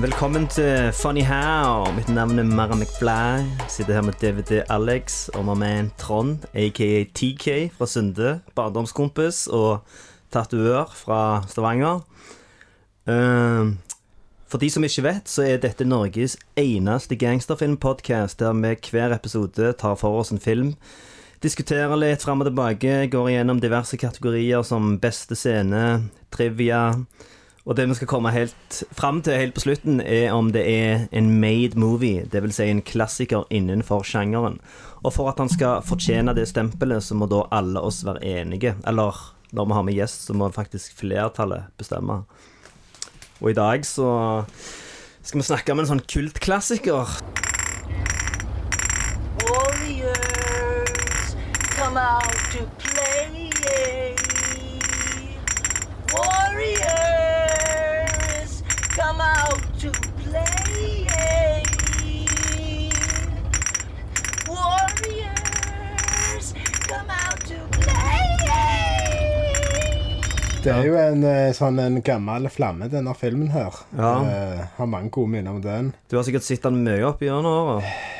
Velkommen til Funny How. Mitt navn er Mara McFly. Sitter her med DVD Alex og my man Trond, aka TK fra Sunde. Barndomskompis og tatoør fra Stavanger. Eh, for de som ikke vet, så er dette Norges eneste gangsterfilmpodkast der vi hver episode tar for oss en film. Diskuterer litt fram og tilbake, går igjennom diverse kategorier som beste scene, trivia. Og det vi skal komme helt fram til helt på slutten, er om det er en made movie. Dvs. Si en klassiker innenfor sjangeren. Og for at han skal fortjene det stempelet, så må da alle oss være enige. Eller når vi har med gjest, så må faktisk flertallet bestemme. Og i dag så skal vi snakke om en sånn kultklassiker. Warriors, come out Det er jo en eh, sånn en gammel flamme, denne filmen her. Ja. Eh, har mange gode minner om den. Du har sikkert sett den mye opp gjennom åra.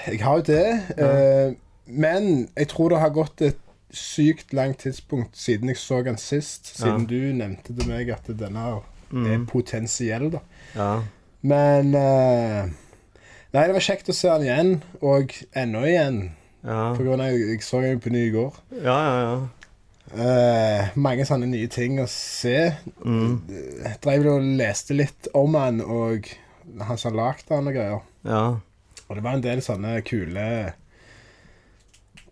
Jeg har jo det. eh, men jeg tror det har gått et sykt langt tidspunkt siden jeg så den sist. Siden du nevnte til meg at denne her er potensiell, da. Ja. Men Nei, det var kjekt å se den igjen, og ennå igjen. Ja. På grunn av jeg, jeg så den på ny i går. ja, ja, ja. Eh, mange sånne nye ting å se. Mm. drev og leste litt om han og han som har lagd han og greier. ja. Og det var en del sånne kule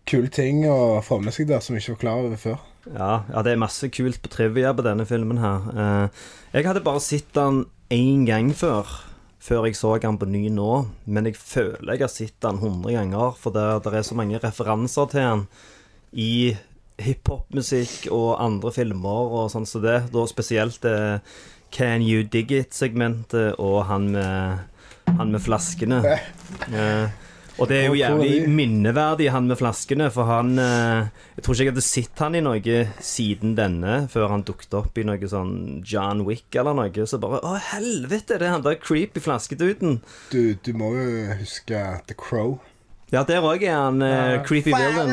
Kule ting å få med seg der som vi ikke var klar over før. Ja, ja, det er masse kult på trivia på denne filmen her. Uh, jeg hadde bare sett den én gang før, før jeg så den på ny nå. Men jeg føler jeg har sett den 100 ganger, for det, det er så mange referanser til den i hiphop-musikk og andre filmer og sånn som det. Da spesielt eh, Can You Dig It-segmentet og han med, han med flaskene. Eh, og det er jo jævlig minneverdig, han med flaskene, for han eh, Jeg tror ikke jeg hadde sett han i noe siden denne, før han dukket opp i noe sånn John Wick eller noe. Så bare Å, helvete, det er han der creepy flaskeduden. Du, du må jo huske The Crow. Ja, der òg er han uh, creepy villain.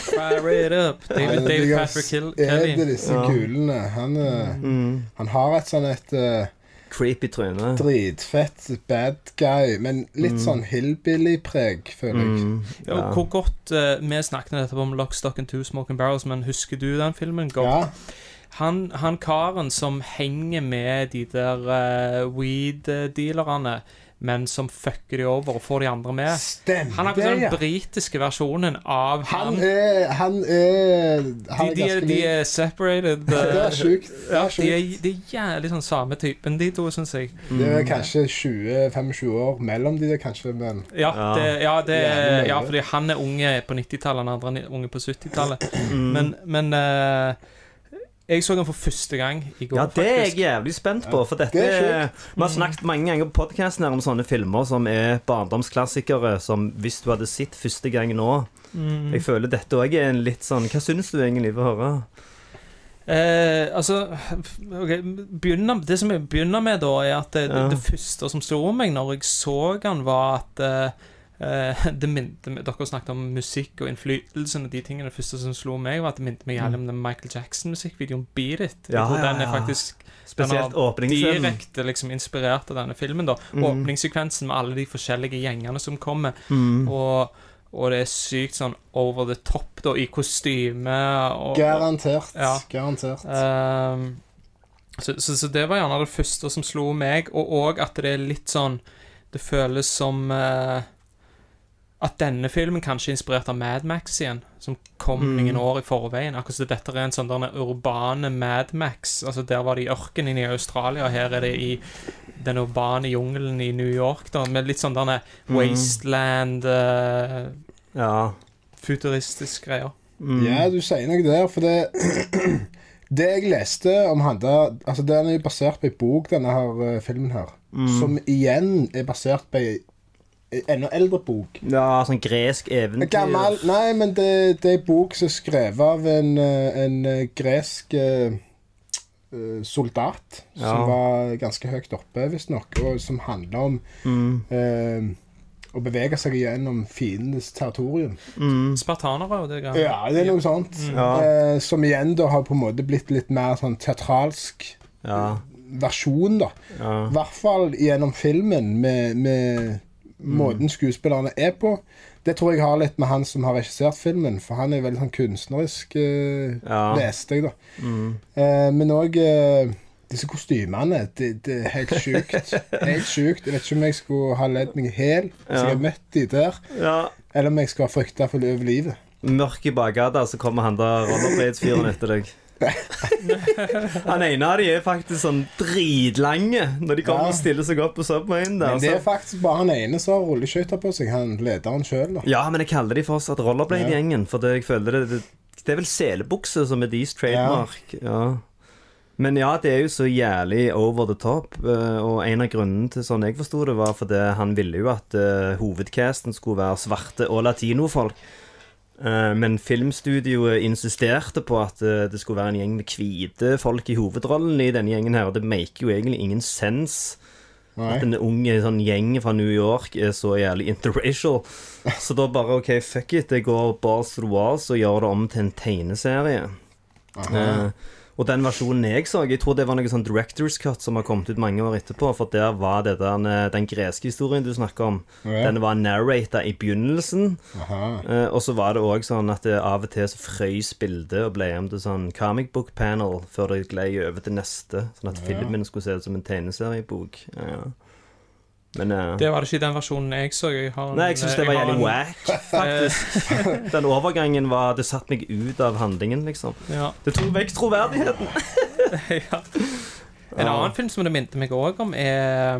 Fire it up. David, David Patrick Hill, Er det disse kulene? Han, eh, han har et sånn et uh, Creepy tryne. dritfett bad guy, men litt sånn hillbilly-preg, føler jeg. Ja, Ja. Hvor godt Vi snakket nettopp om Lock, Stock and Two Smoking Barrels, men husker du den filmen godt? Ja. Han, han karen som henger med de der uh, weed-dealerne, men som fucker de over og får de andre med. Stemmer Han er ikke den ja. britiske versjonen av Han han. er Han er De, Han er de, er, ganske de er separated. Det eh, er sjukt. Det Ja, er de sjukt. er, de er jævlig sånn samme typen, de to, syns jeg. Det er kanskje 20-25 år mellom de der, kanskje, men Ja, Ja. det, ja, det, ja, fordi han er unge på 90-tallet, den andre er unge på 70-tallet. Mm. Men, men eh, jeg så den for første gang i går, Ja, det er jeg faktisk. jævlig spent på. For dette det er Vi har snakket mange ganger på podkasten om sånne filmer som er barndomsklassikere, som hvis du hadde sett første gang nå Mm. Jeg føler dette òg er en litt sånn Hva syns du egentlig? Få høre. Eh, altså ok, begynner, Det som jeg begynner med, da, er at det, Ja. det, det første som slo meg når jeg så den, var at eh, eh, det minte Dere snakket om musikk og innflytelsen og de tingene. Det første som slo meg, var at det minte meg jævlig om den Michael Jackson-musikkvideoen Beat It. Ja, ja, den er faktisk Spesielt åpningsscenen. Direkte liksom inspirert av denne filmen. da Mm. Åpningssekvensen med alle de forskjellige gjengene som kommer. Mm. Og, og det er sykt sånn over the top, da, i kostyme og, garantert. Ja. Garantert. Uh, så, så, så det var gjerne det første som slo meg, og òg at det er litt sånn Det føles som eh, at denne filmen kanskje er inspirert av Mad Max igjen, som kom Mm. noen år i forveien. Akkurat som dette er en sånn urbane Mad Max. Altså Der var det i ørkenen i Australia, her er det i den urbane jungelen i New York, da, med litt sånn derne Mm. wasteland eh, Ja. Futuristisk greier. Mm. Ja, du sier noe der, for det Det jeg leste om han da, Altså, den er basert på ei bok, denne her eh, filmen her. Mm. Som igjen er basert på ei enda eldre bok. ja, sånn gresk eventyr. Gammel Nei, men det, det er bok som er skrevet av en, eh, en eh, gresk eh, eh, soldat. Ja. Som var ganske høyt oppe, visstnok. Og som handler om Mm. eh, å bevege seg gjennom fiendens territorium. Mm. Spartanere og det greia. Ja, det er noe sånt. Ja. Eh, som igjen da har på en måte blitt litt mer sånn teatralsk Ja. versjon, da. ja. I hvert fall gjennom filmen, med, med måten skuespillerne er på. Det tror jeg har litt med han som har regissert filmen, for han er veldig sånn kunstnerisk, uh, Ja. leste jeg, da. Mm. Uh, men òg uh, disse kostymene. Det, det er helt sjukt. Helt sjukt. Jeg vet ikke om jeg skulle ha ledd meg hel hvis Ja. jeg har møtt de der, ja. eller om jeg skal frykte for over livet. Mørk i bakgata, så kommer han der rollerblades-fyren etter deg. Han ene av de er faktisk sånn dritlange når de kommer Ja. og stiller seg opp på Subwayen. Der, Men det er faktisk bare han ene som har rulleskøyter på seg, han lederen sjøl. Ja, men jeg kaller de fortsatt rollerblade-gjengen, for det, jeg føler det, det Det er vel selebukse som er deres trademark. Ja. Men ja, det er jo så jævlig over the top, eh, og en av grunnene til sånn jeg forsto det, var fordi han ville jo at eh, hovedcasten skulle være svarte og latinofolk. Eh, men filmstudioet insisterte på at eh, det skulle være en gjeng med hvite folk i hovedrollen i denne gjengen her, og det maker jo egentlig ingen sens. At en ung sånn gjeng fra New York er så jævlig interracial. Så da bare OK, fuck it. Jeg går Bars walls og gjør det om til en tegneserie. Eh, og den versjonen jeg så, jeg tror det var noe sånn director's cut som har kommet ut mange år etterpå, for der var det der, eh, den greske historien du snakker om, Ja. den var narrata i begynnelsen. Eh, og så var det òg sånn at det av og til så frøys bildet og ble om til sånn comic book panel før det gled over til neste, sånn at filmen skulle se ut som en tegneseriebok. Ja. Men uh, Det var det ikke i den versjonen jeg så. Jeg har Nei, jeg syns det var jævlig en- wack, faktisk. Den overgangen var Det satte meg ut av handlingen, liksom. Ja. Det tok vekk troverdigheten. ja. En annen film som det minte meg òg om, er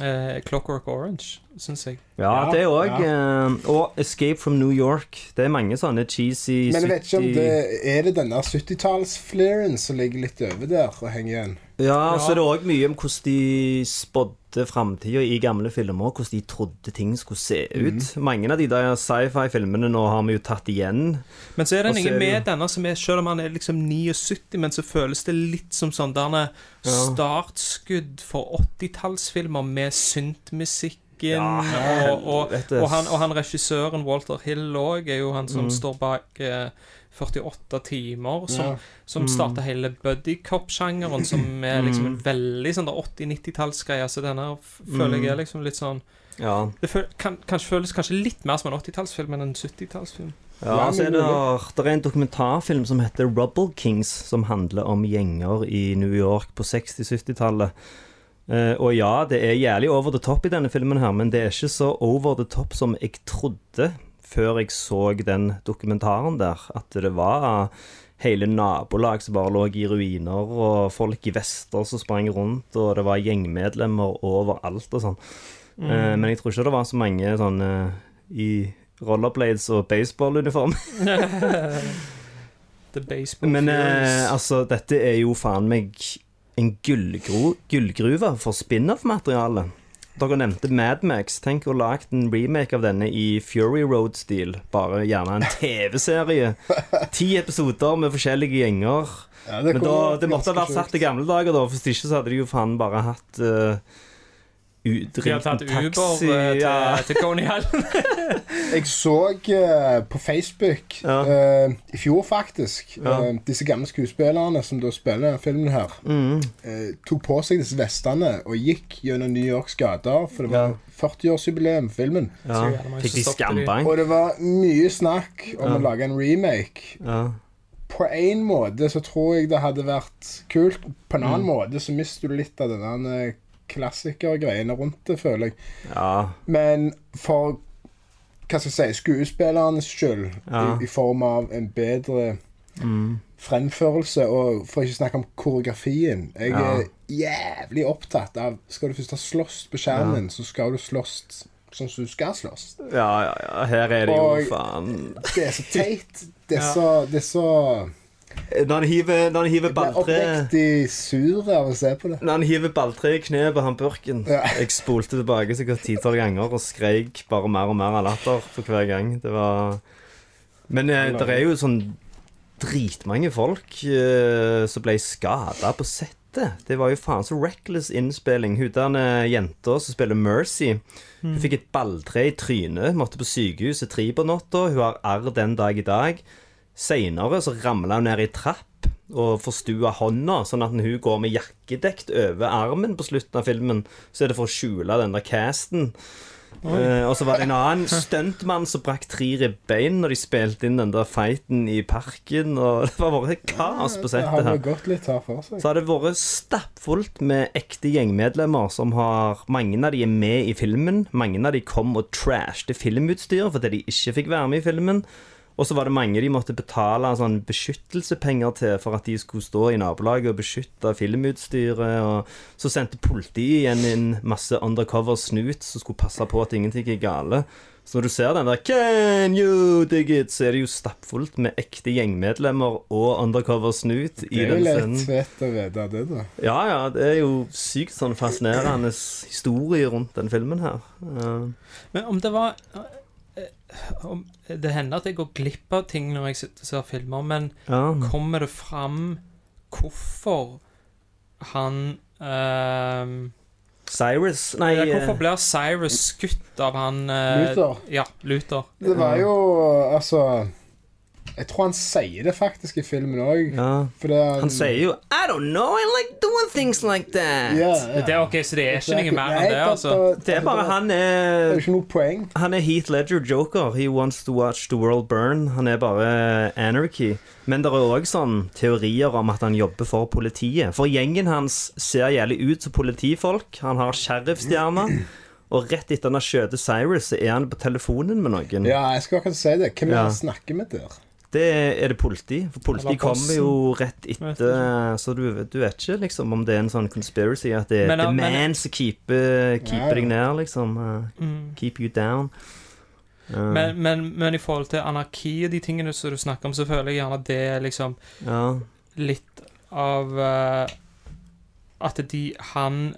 uh, Clockwork Orange, syns jeg. Ja, Ja, det òg. og Escape from New York. Det er mange sånne cheesy Men jeg vet ikke om det er det denne 70-talls-flearen som ligger litt over der og henger igjen. Ja, Ja. så er det òg mye om hvordan de spådde framtida i gamle filmer. Hvordan de trodde ting skulle se ut. Mange av de der sci-fi-filmene nå har vi jo tatt igjen. Men så er det noe med denne som er Selv om han er liksom 79, men så føles det litt som sånn derne startskudd for 80-tallsfilmer med syntmusikken. Ja, og, og, og, han, og han regissøren Walter Hill òg er jo han som står bak eh, 48 timer, som, Ja. som starta hele buddycop-sjangeren, som er liksom en veldig sånn 80-90-tallsgreie. Så denne føler jeg er liksom litt sånn Ja. Det føl, kan, kanskje føles kanskje litt mer som en 80-tallsfilm enn en 70-tallsfilm. Ja, Ja, så er det, det er en dokumentarfilm som heter Rubble Kings, som handler om gjenger i New York på 60-70-tallet. Uh, og ja, det er jævlig over the top i denne filmen her, men det er ikke så over the top som jeg trodde før jeg så den dokumentaren der. At det var hele nabolag som bare lå i ruiner, og folk i vester som sprang rundt, og det var gjengmedlemmer overalt og sånn. Eh, men jeg tror ikke det var så mange sånn i rollerblades og baseballuniform. The Baseball Men eh, altså, dette er jo faen meg en gullgruve for spin-off-materiale. Dere nevnte Madmax. Tenk å lage en remake av denne i Fury Road-stil. Bare gjerne en TV-serie. Ti episoder med forskjellige gjenger. Ja, det Men da, det måtte ha vært satt i gamle dager, da. Hvis ikke så hadde de jo faen bare hatt uh, De har tatt Uber eh, til, ja. til Coney Island. Jeg så uh, på Facebook Ja. eh, i fjor, faktisk, Ja. eh, disse gamle skuespillerne som da spiller denne filmen her, Mm. eh, tok på seg disse vestene og gikk gjennom New Yorks gater, for det var Ja. 40-årsjubileum for filmen. Fikk de skambank? Og det var mye snakk om Ja. å lage en remake. Ja. På en måte så tror jeg det hadde vært kult. På en Mm. annen måte så mister du litt av eh, klassikergreiene rundt det, føler jeg. ja. Men for hva skal jeg si, skuespillernes skyld, Ja. i, i form av en bedre Mm. fremførelse, og for ikke å snakke om koreografien. Jeg Ja. er jævlig opptatt av Skal du først ha slåss på skjermen, så skal du slåss sånn som du skal slåss. Ja, ja, ja. Her er det jo Og- faen Det er så teit. Det er så, det er så Når han hiver, når han hiver Jeg ble balltre oppriktig sur av å se på det. Når han hiver balltre i kneet på han Børken Ja. Jeg spolte tilbake sikkert titall ganger og skreik bare mer og mer av latter for hver gang. Det var Men eh, det er jo sånn dritmange folk eh, som ble skada på settet. Det var jo faen så reckless innspilling. Hun der eh, jenta som spiller Mercy, hun fikk et balltre i trynet, måtte på sykehuset tre på natta. Hun har arr den dag i dag. Seinere så ramla hun ned i trapp og forstua hånda, sånn at når hun går med jakkedekt over armen på slutten av filmen, så er det for å skjule den der casten. Uh, og så var det en annen stuntmann som brakk tre ribbein når de spilte inn den der fighten i parken. Og det var bare kaos på settet her. Så har det vært stappfullt med ekte gjengmedlemmer som har Mange av de er med i filmen. Mange av de kom og trashte filmutstyret fordi de ikke fikk være med i filmen. Og så var det mange de måtte betale sånn beskyttelsepenger til for at de skulle stå i nabolaget og beskytte filmutstyret. Og så sendte politiet igjen inn masse undercover snut som skulle passe på at ingenting er gale. Så når du ser den der 'Can you dig it?', så er det jo stappfullt med ekte gjengmedlemmer og undercover snut i Det er jo litt fett å vite det, da. Ja, ja, det er jo sykt sånn fascinerende historie rundt den filmen her. Uh, Men om det var Det hender at jeg går glipp av ting når jeg sitter og ser filmer, men ja. kommer det fram hvorfor han ehm, Cyrus Nei, ja, eh, Hvorfor blir Cyrus skutt av han eh, Luther. Ja, Luther. Det var jo altså Jeg tror han sier det faktisk i filmen òg. ja. Han sier jo I don't know, I like doing things like that. ja, Det er ok, Så det er ikke noe mer enn det, altså? Det er bare han Det er er ikke noe poeng. Han er Heath Ledger Joker. He wants to watch the world burn. Han er bare anarchy. Men det er òg sånn teorier om at han jobber for politiet. For gjengen hans ser jævlig ut som politifolk. Han har sheriffstjerne. Og rett etter han har skjøtet Cyrus, så er han på telefonen med noen. Ja, jeg skal akkurat si det. Hvem er det Ja. han snakker med der? Det er det politi. For politi kommer jo rett etter, så du, du vet ikke liksom om det er en sånn conspiracy at det er Men, the man som keeper, keeper Ja, ja. deg ned, liksom. Uh, Mm. keep you down. Uh, Men, men, men i forhold til anarki og de tingene som du snakker om, så føler jeg gjerne at det er liksom ja. litt av uh, At de Han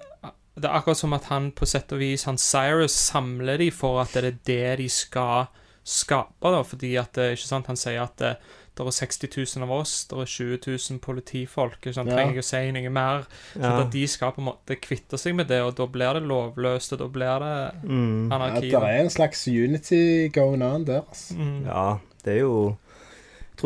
Det er akkurat som at han på sett og vis Han Cyrus samler de for at det er det de skal skape, da, fordi at eh, Ikke sant, han sier at det, det er 60 000 av oss, det er 20 000 politifolk. Ikke sant? Ja. Trenger jeg å si noe mer? Så ja. at de skal på en måte kvitte seg med det, og da blir det lovløst, og da blir det Mm. Ja, det er en slags unity going on der. Altså. Mm. Ja, det er jo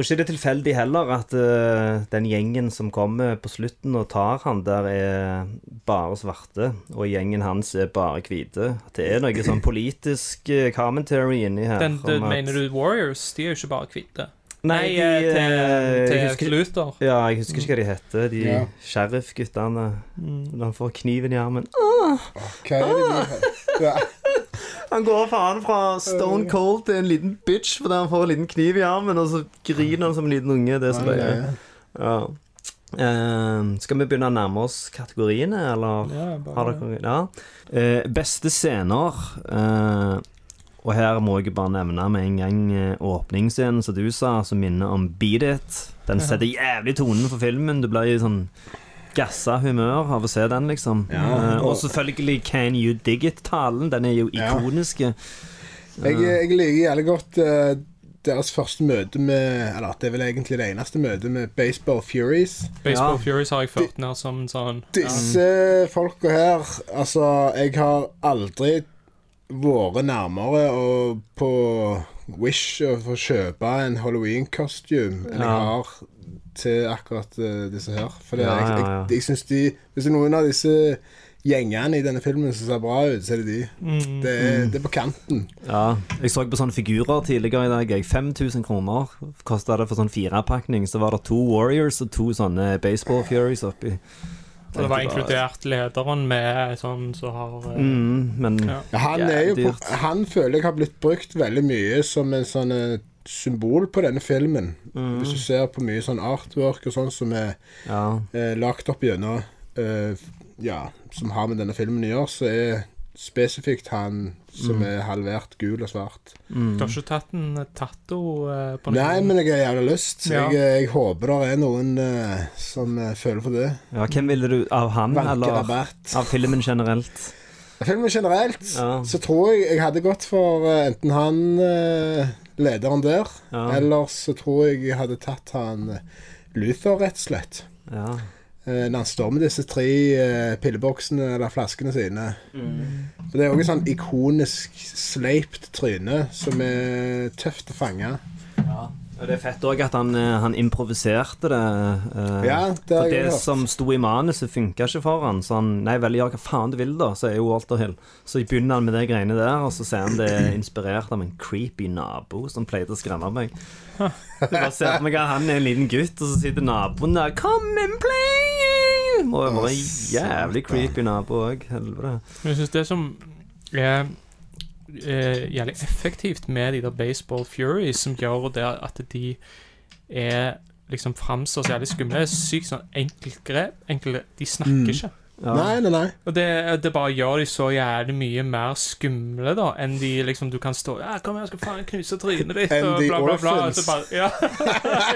tror ikke det er tilfeldig heller at uh, den gjengen som kommer på slutten og tar han der, er bare svarte, og gjengen hans er bare hvite. At det er noe sånn politisk eh, commentary inni her. Den, det, at- mener du Warriors? De er jo ikke bare hvite. Nei, de, eh, til, til jeg husker- Luther. Ja, jeg husker ikke hva de heter, de Ja. sheriffguttene. Mm. Når han får kniven i armen. Hva er det de ja. Han går faen fra stone cold til en liten bitch fordi han får en liten kniv i armen, og så griner han som en liten unge. Det er Ja. Eh, skal vi begynne å nærme oss kategoriene, eller Ja, har bare, dere Ja. Uh, beste scener. Uh, og her må jeg bare nevne med en gang eh, åpningsscenen som du sa, som minner om Beat It. Den setter jævlig tonen for filmen. Du blir sånn gassa humør av å se den, liksom. Ja, Eh, og selvfølgelig Can You Dig It-talen. Den er jo Ja. ikonisk. Jeg, jeg liker jævlig godt uh, deres første møte med Eller det er vel egentlig det eneste møtet med Baseball Furies. Baseball Ja. Furies har jeg ført ned som sånn Disse Disse folka her Altså, jeg har aldri vært nærmere og på Wish å få kjøpe en halloween-kostyme enn jeg har til akkurat uh, disse her. For Ja, jeg, jeg, jeg synes de Hvis det er noen av disse gjengene i denne filmen som ser bra ut, så er det de. Mm. Det er, det er på kanten. Ja, jeg så på sånne figurer tidligere i dag. jeg. 5000 kroner kosta det for sånn firepakning. Så var det to Warriors og to sånne Baseball Furies oppi. Og det var inkludert lederen med sånn som har eh, Mm, men Ja. Ja, han, er jo på, han føler jeg har blitt brukt veldig mye som en sånn eh, symbol på denne filmen. Mm. Hvis du ser på mye sånn artwork og sånn som er ja. eh, lagt opp gjennom eh, Ja, som har med denne filmen å gjøre, så er spesifikt han som Mm. er halvert gul og svart. Du har ikke tatt en tatto eh, på Nei, men jeg har gjerne lyst. Ja. Jeg, jeg håper det er noen eh, som eh, føler for det. ja, hvem ville du Av han, eller Vankerabatt. av filmen generelt? Filmen generelt Ja. så tror jeg jeg hadde gått for eh, enten han eh, lederen der, Ja. eller så tror jeg jeg hadde tatt han eh, Luther, rett og slett. Ja. Eh, når han står med disse tre pilleboksene eller flaskene sine. For Det er òg et sånn ikonisk sleipt tryne som er tøft å fange. Og det er fett òg at han, eh, han improviserte det. eh, Ja, det for jeg det hørt. som sto i manuset, funka ikke for han Så han Nei vel, gjør hva faen du vil, da, så er jo Walter Hill. Så begynner han med de greiene der, og så sier han det er inspirert av en creepy nabo som pleide å skremme meg. Du bare ser på meg at han er en liten gutt, og så sitter naboen der Come and play! Må var en jævlig creepy nabo òg. Helvete. Men jeg syns det som er eh, jævlig effektivt med de der Baseball Furies, som gjør det at de er liksom framstår så jævlig skumle, sykt sånn enkelt grep. Enkle, de snakker Mm. ikke. Ja. Nei, nei, nei. Og det, det bare gjør de så jævlig mye mer skumle, da, enn de liksom Du kan stå Ja, kom her, jeg skal faen knuse trynet ditt, og bla, bla, bla. Så bare, ja.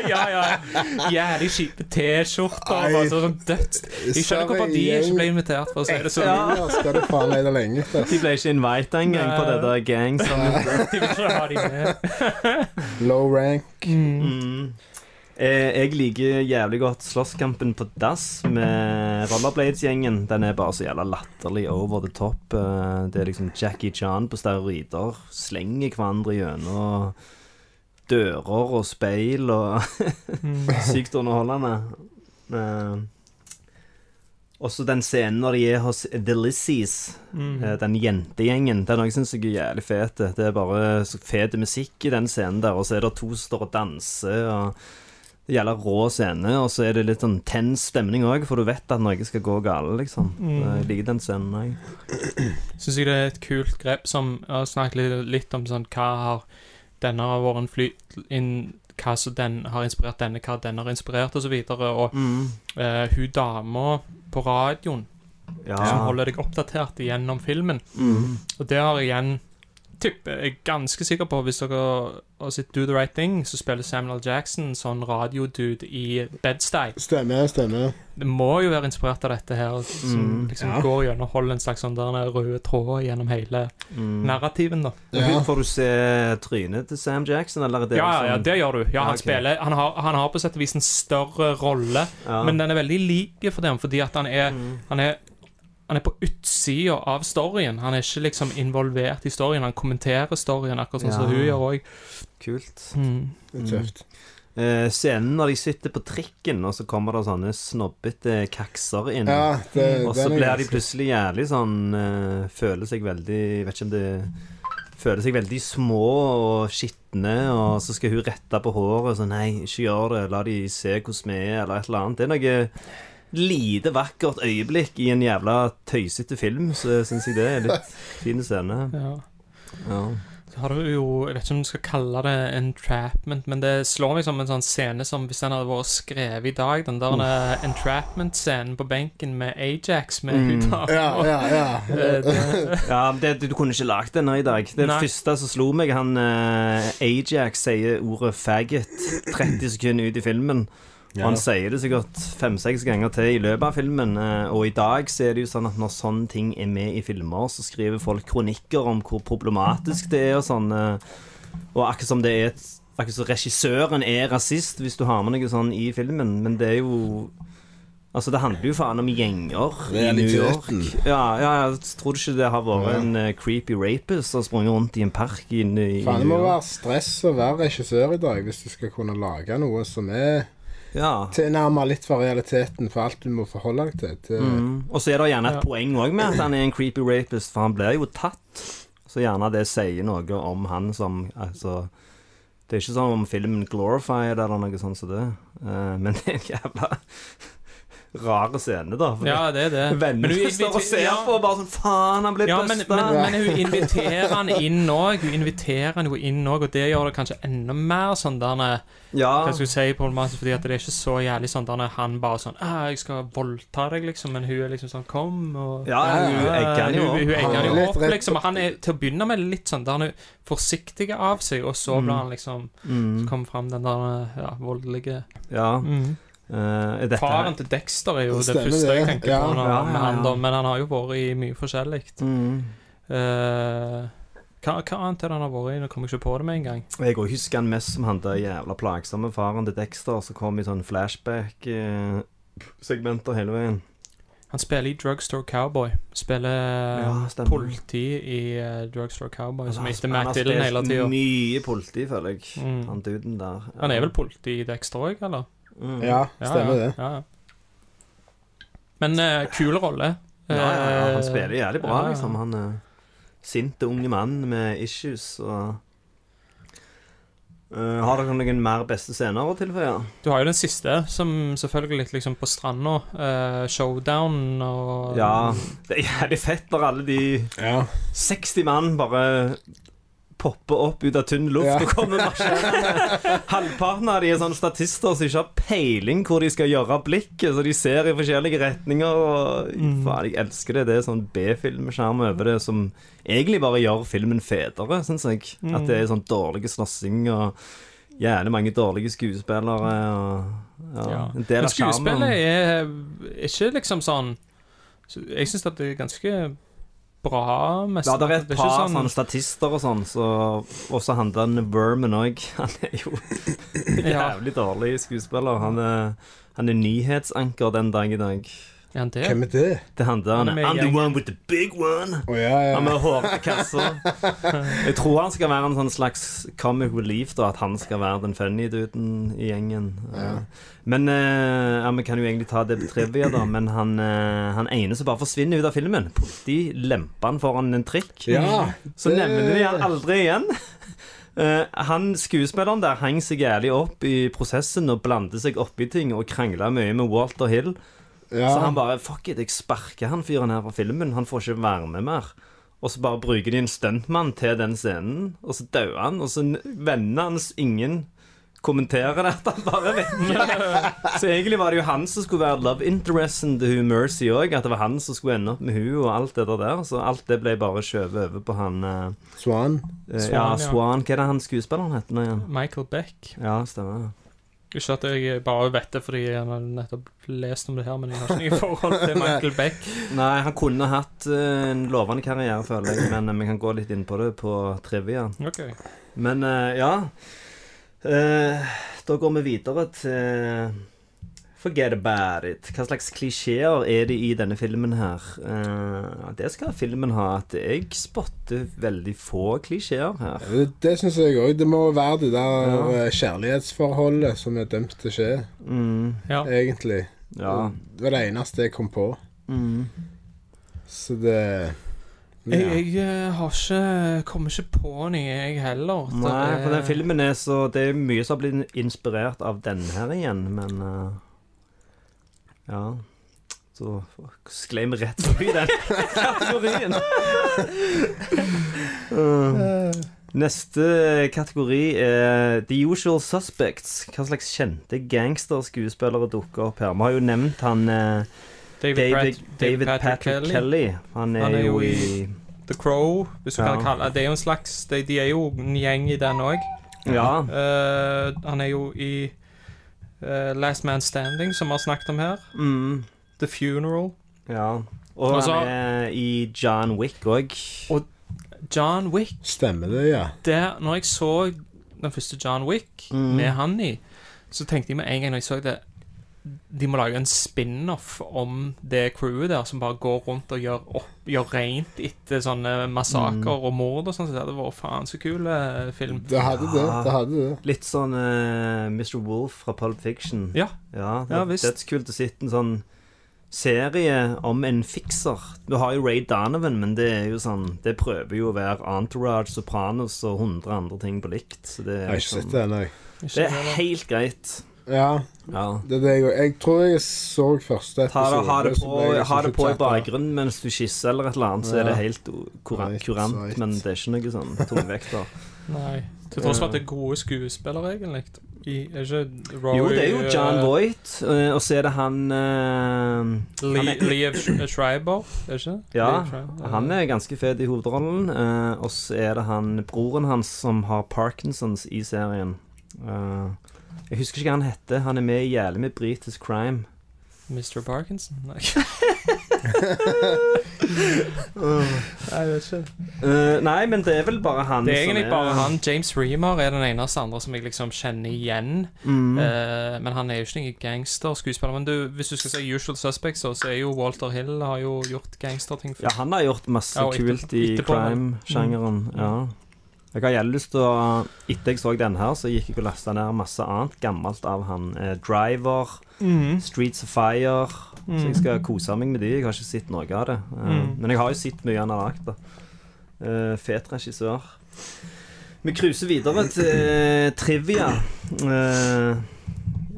ja, ja. Jævlig kjipe T-skjorter. Bare sånn dødt. Jeg skjønner hvorfor de ikke ble invitert, for å si det sånn. Ja. skal du faen lete lenge etter. De ble ikke invita engang på det der gang. De vil ikke ha de med. Low rank. Mm. Eh, jeg liker jævlig godt slåsskampen på dass med Rollerblades-gjengen. Den er bare så jævla latterlig over the top. Eh, det er liksom Jackie Chan på steroider. Slenger hverandre gjennom dører og speil og Sykt underholdende. Eh, også den scenen når de er hos The Lissies, Mm. den jentegjengen, den også synes jeg er jævlig fet. Det er bare fet musikk i den scenen der, og så er det to som står og danser. og gjelder rå scene, og så er det litt sånn tens stemning òg, for du vet at noe skal gå galt, liksom. Mm. Jeg liker den scenen òg. Syns jeg det er et kult grep som Jeg har snakket litt, litt om sånn hva har denne har vært en flyt inn, Hva som den har inspirert denne, hva denne har inspirert, og så videre. Og Mm. uh, hun dama på radioen Ja. som holder deg oppdatert gjennom filmen. Mm. Og det har igjen tipper jeg er ganske sikker på Hvis dere har sett Do The Right Thing, så spiller Samuel L. Jackson sånn radiodude i Bedstye. Stemmer, stemmer. Det må jo være inspirert av dette her, som Mm, liksom ja. går gjennom holder en slags sånn der røde tråd gjennom hele Mm. narrativen, da. Ja. Får du se trynet til Sam Jackson, eller er det Ja, ja, ja, sånn- det gjør du. Ja, Ja, han okay. spiller Han har, han har på sett og vis en større rolle, Ja. men den er veldig lik for dem, fordi at han er Mm. Han er han er på utsida av storyen. Han er ikke liksom involvert i storyen. Han kommenterer storyen, akkurat sånn som hun gjør òg. Kult. Mm. Det er tøft. Eh, scenen når de sitter på trikken, og så kommer det sånne snobbete kakser inn. Ja, det, Og så blir de plutselig jævlig sånn eh, Føler seg veldig Jeg vet ikke om det Føler seg veldig små og skitne, og så skal hun rette på håret sånn Nei, ikke gjør det, la de se hvordan vi er, eller et eller annet. Det er noe lite vakkert øyeblikk i en jævla tøysete film, så syns jeg det er litt fin scene. Ja. Ja. Så har du jo Jeg vet ikke om du skal kalle det entrapment, men det slår meg som en sånn scene som hvis den hadde vært skrevet i dag, den der eh, entrapment-scenen på benken med Ajax med Mm. hun. Ja, ja, ja. Eh, det- Ja, det, du, du kunne ikke lagd den i dag. Det Nei. første som slo meg, han eh, Ajax sier ordet 'faggot' 30 sekunder ut i filmen. Og han sier det sikkert fem-seks ganger til i løpet av filmen. eh, Og i dag så er det jo sånn at når sånne ting er med i filmer, så skriver folk kronikker om hvor problematisk det er og sånn. eh, Og akkurat som det er et Akkurat som regissøren er rasist hvis du har med noe sånn i filmen, men det er jo Altså, det handler jo faen om gjenger i New York. Ja, ja, jeg tror du ikke det har vært en uh, creepy rapist som har sprunget rundt i en park inne i Faen, det må være stress å være regissør i dag hvis du skal kunne lage noe som er Ja. Tilnærma litt fra realiteten for alt du må forholde deg til. til Mm. Og så er det gjerne et Ja. poeng òg med at han er en creepy rapist, for han blir jo tatt. Så gjerne det sier noe om han som Altså Det er ikke sånn om filmen Glorified eller noe sånt som det, Eh, men det er en jævla rar scene, da. For Ja, det er det. Men Vennene hun står og ser ja. på og bare sånn Faen, han ble Ja, men, busta! men, men hun inviterer han inn òg. Hun inviterer han jo inn òg, og det gjør det kanskje enda mer sånn der ja. Hva skal jeg si problematisk, fordi at det er ikke så jævlig sånn der han bare sånn ah, 'Jeg skal voldta deg', liksom, men hun er liksom sånn 'Kom', og ja, hun egger han jo hun, hun egger han jo opp, rett- liksom. Og han er til å begynne med litt sånn der han er forsiktig av seg, og så blir han liksom Mm, Så kommer fram den der ja, voldelige ja. mm. Eh, dette Faren til Dexter er jo det det første jeg tenker Ja. på når, Ja, ja, han, da, men han har jo vært i mye forskjellig. mm. Uh, hva, hva annet er det han har vært i? Nå kommer jeg ikke på det med en gang. Jeg også husker han mest som han der jævla plagsomme faren til Dexter, som kom i sånn flashback-segmenter hele veien. Han spiller i Drugstore Cowboy. Spiller Ja, politi i uh, Drugstore Cowboy, som Han heter Matt Dillon hele spilt tida. Mye politi, føler jeg. Mm. Han duden der. Han er vel politi i Dexter òg, eller? Mm. Ja, stemmer det. Ja, ja. Men uh, kul rolle. Ja, ja, ja, han Eh, spiller jævlig bra, ja, ja. liksom. Han er sinte unge mann med issues og Uh, Har dere noen mer beste scener å tilføye? Du har jo den siste, som selvfølgelig litt liksom på stranda. Uh, showdown og Ja. Det er jævlig fett når alle de Ja. 60 mann bare popper opp ut av tynn luft Ja. og kommer marsjerende. Halvparten av de er sånne statister som ikke har peiling hvor de skal gjøre blikket, så de ser i forskjellige retninger. Og Mm. faen, jeg elsker det. Det er sånn B-filmskjerm over det som egentlig bare gjør filmen fetere, syns jeg. Mm. At det er sånn dårlig slåssing og Gjerne mange dårlige skuespillere. Og, ja, Ja. En del Men skuespillet er ikke liksom sånn så Jeg syns at det er ganske bra. Mest, Ja, det er et par par sånn- statister og sånn, så også han den Verman òg. Han er jo jævlig dårlig skuespiller. Han er, han er nyhetsanker den dag i dag. Er han det? Hvem er det? Det handler Han om er med i I'm the gjengen. one with the big one. Å ja, Han ja. med hårkassa. Jeg tror han skal være en sånn slags comic relief, da. At han skal være den funny duden i gjengen. Ja. Men eh, ja, Vi kan jo egentlig ta det på trivia, da. Men han, eh, han ene som bare forsvinner ut av filmen. de lemper han foran en trikk. ja Så det- nevner de han aldri igjen. Eh, han Skuespilleren der hang seg jævlig opp i prosessen og blandet seg oppi ting og krangla mye med Walter Hill. Ja. Så han bare Fuck it, jeg sparker han fyren her fra filmen. Han får ikke være med mer. Og så bare bruker de en stuntmann til den scenen, og så dauer han. Og så vennene hans ingen kommenterer det, han bare er. Så egentlig var det jo han som skulle være love interesten til hun Mercy òg. At det var han som skulle ende opp med hun og alt det der. Så alt det ble bare skjøvet over på han eh, Swan. eh, Swan, Ja, ja. Swan. Hva er det han skuespilleren heter nå igjen? Michael Beck. Ja, stemmer. Ikke at jeg bare vet det fordi jeg har nettopp lest om det her, men jeg har ikke noe forhold til Michael Beck. Nei, han kunne hatt eh, en lovende karriere, føler jeg, men eh, vi kan gå litt inn på det på trivia. Ok. Men eh, ja Da går vi videre til Forget about it. Hva slags klisjeer er det i denne filmen her? Uh, det skal filmen ha. At jeg spotter veldig få klisjeer her. Det, det syns jeg òg. Det må være det der Ja. eh, kjærlighetsforholdet som er dømt til å skje, Mm, Ja. egentlig. ja. Det var det eneste jeg kom på. Mm. Så det Jeg, ja. jeg jeg har ikke Kommer ikke på noe, jeg heller. Nei, for den filmen er så Det er mye som har blitt inspirert av denne her igjen, men eh, Ja. Så sklei vi rett forbi den kategorien. Uh, Neste kategori er The Usual Suspects. Hva slags kjente gangsterskuespillere dukker opp her? Vi har jo nevnt han eh, David, David, David Patrick, Kelly. Han er, Han er jo i i- The Crow, hvis du Ja. kan kalle det. Det er jo en slags De, de er jo en gjeng i den òg. Ja. han er jo i eh, Last Man Standing, som vi har snakket om her. Mm, The Funeral. ja. Og Og så- han er i John Wick òg. John Wick. Stemmer det, ja. Der, når jeg så den første John Wick Mm. med han i, så tenkte jeg med en gang når jeg så det De må lage en spin-off om det crewet der som bare går rundt og gjør, opp, gjør rent etter sånne massakrer Mm. og mord og sånn. Så det hadde vært faen så kul eh, film. Det hadde det. det hadde det. Litt sånn eh, Mr. Wolf fra Pulp Fiction. Ja. Ja, det, Ja, visst. det er kult å sitte en sånn serie om en fikser. Du har jo Ray Donovan, men det er jo sånn Det prøver jo å være Entourage, Sopranos og 100 andre ting på likt. Så det Jeg er, har ikke liksom, sett det ennå. det er helt greit. Ja, Ja. det er det jeg Jeg tror jeg så første episode. ha det på, ha det på i bakgrunnen mens du skisser eller et eller annet, så er det helt kurant, Right, kurant right. men det er ikke noe sånn tungvekter. Nei. Til tross for at det er gode skuespillere, egentlig. I, er ikke Rory Jo, det er jo John eh, Voight, eh, og så er det han uh, er- Liev Schreiber, er det ikke? Ja, han er ganske fet i hovedrollen. Uh, og så er det han broren hans som har Parkinsons i serien. Eh, jeg husker ikke hva han heter. Han er med i jævlig med britisk crime. Mr. Parkinson? Nei. Jeg vet ikke. Eh, nei, men det er vel bare han Det er egentlig som bare han. James Reamer er den eneste andre som jeg liksom kjenner igjen. Mm. Uh, men han er jo ikke noen gangsterskuespiller. Men du, hvis du skal si Usual Suspects, så er jo Walter Hill har jo gjort gangsterting Ja, han har gjort masse Ja, kult i etterpå, Mm. crime-sjangeren. Ja. Jeg har gjerne lyst til å Etter jeg så den her, så gikk jeg og lasta ned masse annet gammelt av han. Eh, Driver, Mhm. Streets of Fire. Så jeg Mm. skal kose meg med de. Jeg har ikke sett noe av det. Eh, Mm. Men jeg har jo sett mye han har lagd. Eh, fet regissør. Vi cruiser videre til eh, trivia. Eh,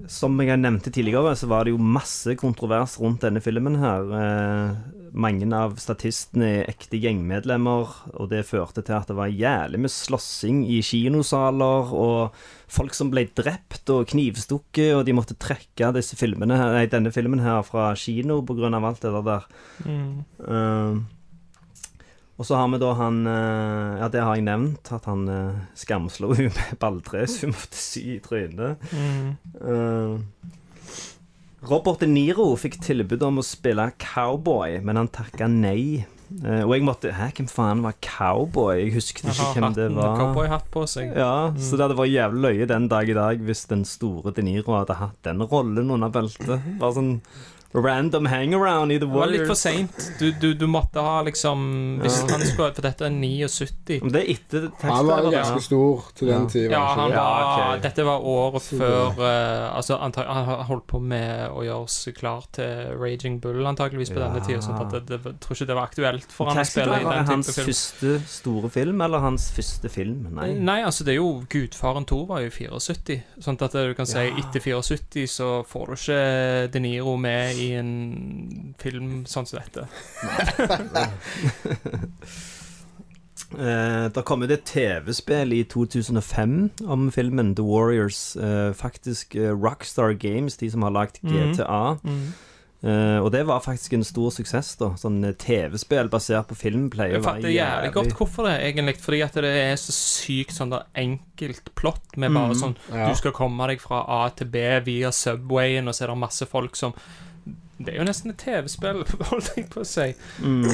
som jeg nevnte tidligere, så var det jo masse kontrovers rundt denne filmen her. Mange av statistene er ekte gjengmedlemmer, og det førte til at det var jævlig med slåssing i kinosaler, og folk som ble drept og knivstukket, og de måtte trekke filmene, nei, denne filmen her fra kino pga. alt det der. Mm. Uh, og så har vi da han uh, Ja, det har jeg nevnt, at han uh, skamslo henne med balltre, så hun måtte sy i trynet. Mm. Eh, Robert De Niro fikk tilbud om å spille cowboy, men han takka nei. Uh, og jeg måtte Hæ, hvem faen var cowboy? Jeg husket ikke hvem det var. cowboyhatt på seg. Ja, Så det hadde vært jævlig løye den dag i dag hvis den store De Niro hadde hatt den rollen under beltet. Bare sånn random hangaround i The Det var litt for Warriors. seint. Du, du, du måtte ha liksom Hvis Ja. han skulle For dette er 79. Men det er etter Han var ganske ja. stor til den Ja. tida. Ja, han var Ja, ok. Dette var året Så før eh, Altså, antag, han holdt på med å gjøre seg klar til Raging Bull, antakeligvis, på Ja. denne tida. Sånn at det, det, tror ikke det var aktuelt for han å spille i den type hans film. første store film, eller hans første film? Nei. Nei, altså det er jo Gudfaren 2 var jo 74. Sånn at du kan si Ja. etter 74 så får du ikke De Niro med i en film sånn som dette. Eh, det kom ut et TV-spill i 2005 om filmen The Warriors. Eh, faktisk eh, Rockstar Games, de som har lagd Mhm. GTA. Eh, og det var faktisk en stor suksess. da Sånn eh, TV-spill basert på film pleier Jeg å være fatter jævlig godt hvorfor det, egentlig. Fordi at det er så sykt sånn der enkelt plott med bare Mhm. sånn Ja. Du skal komme deg fra A til B via Subwayen, og så er det masse folk som Det er jo nesten et TV-spill, holdt jeg på å si. Mm.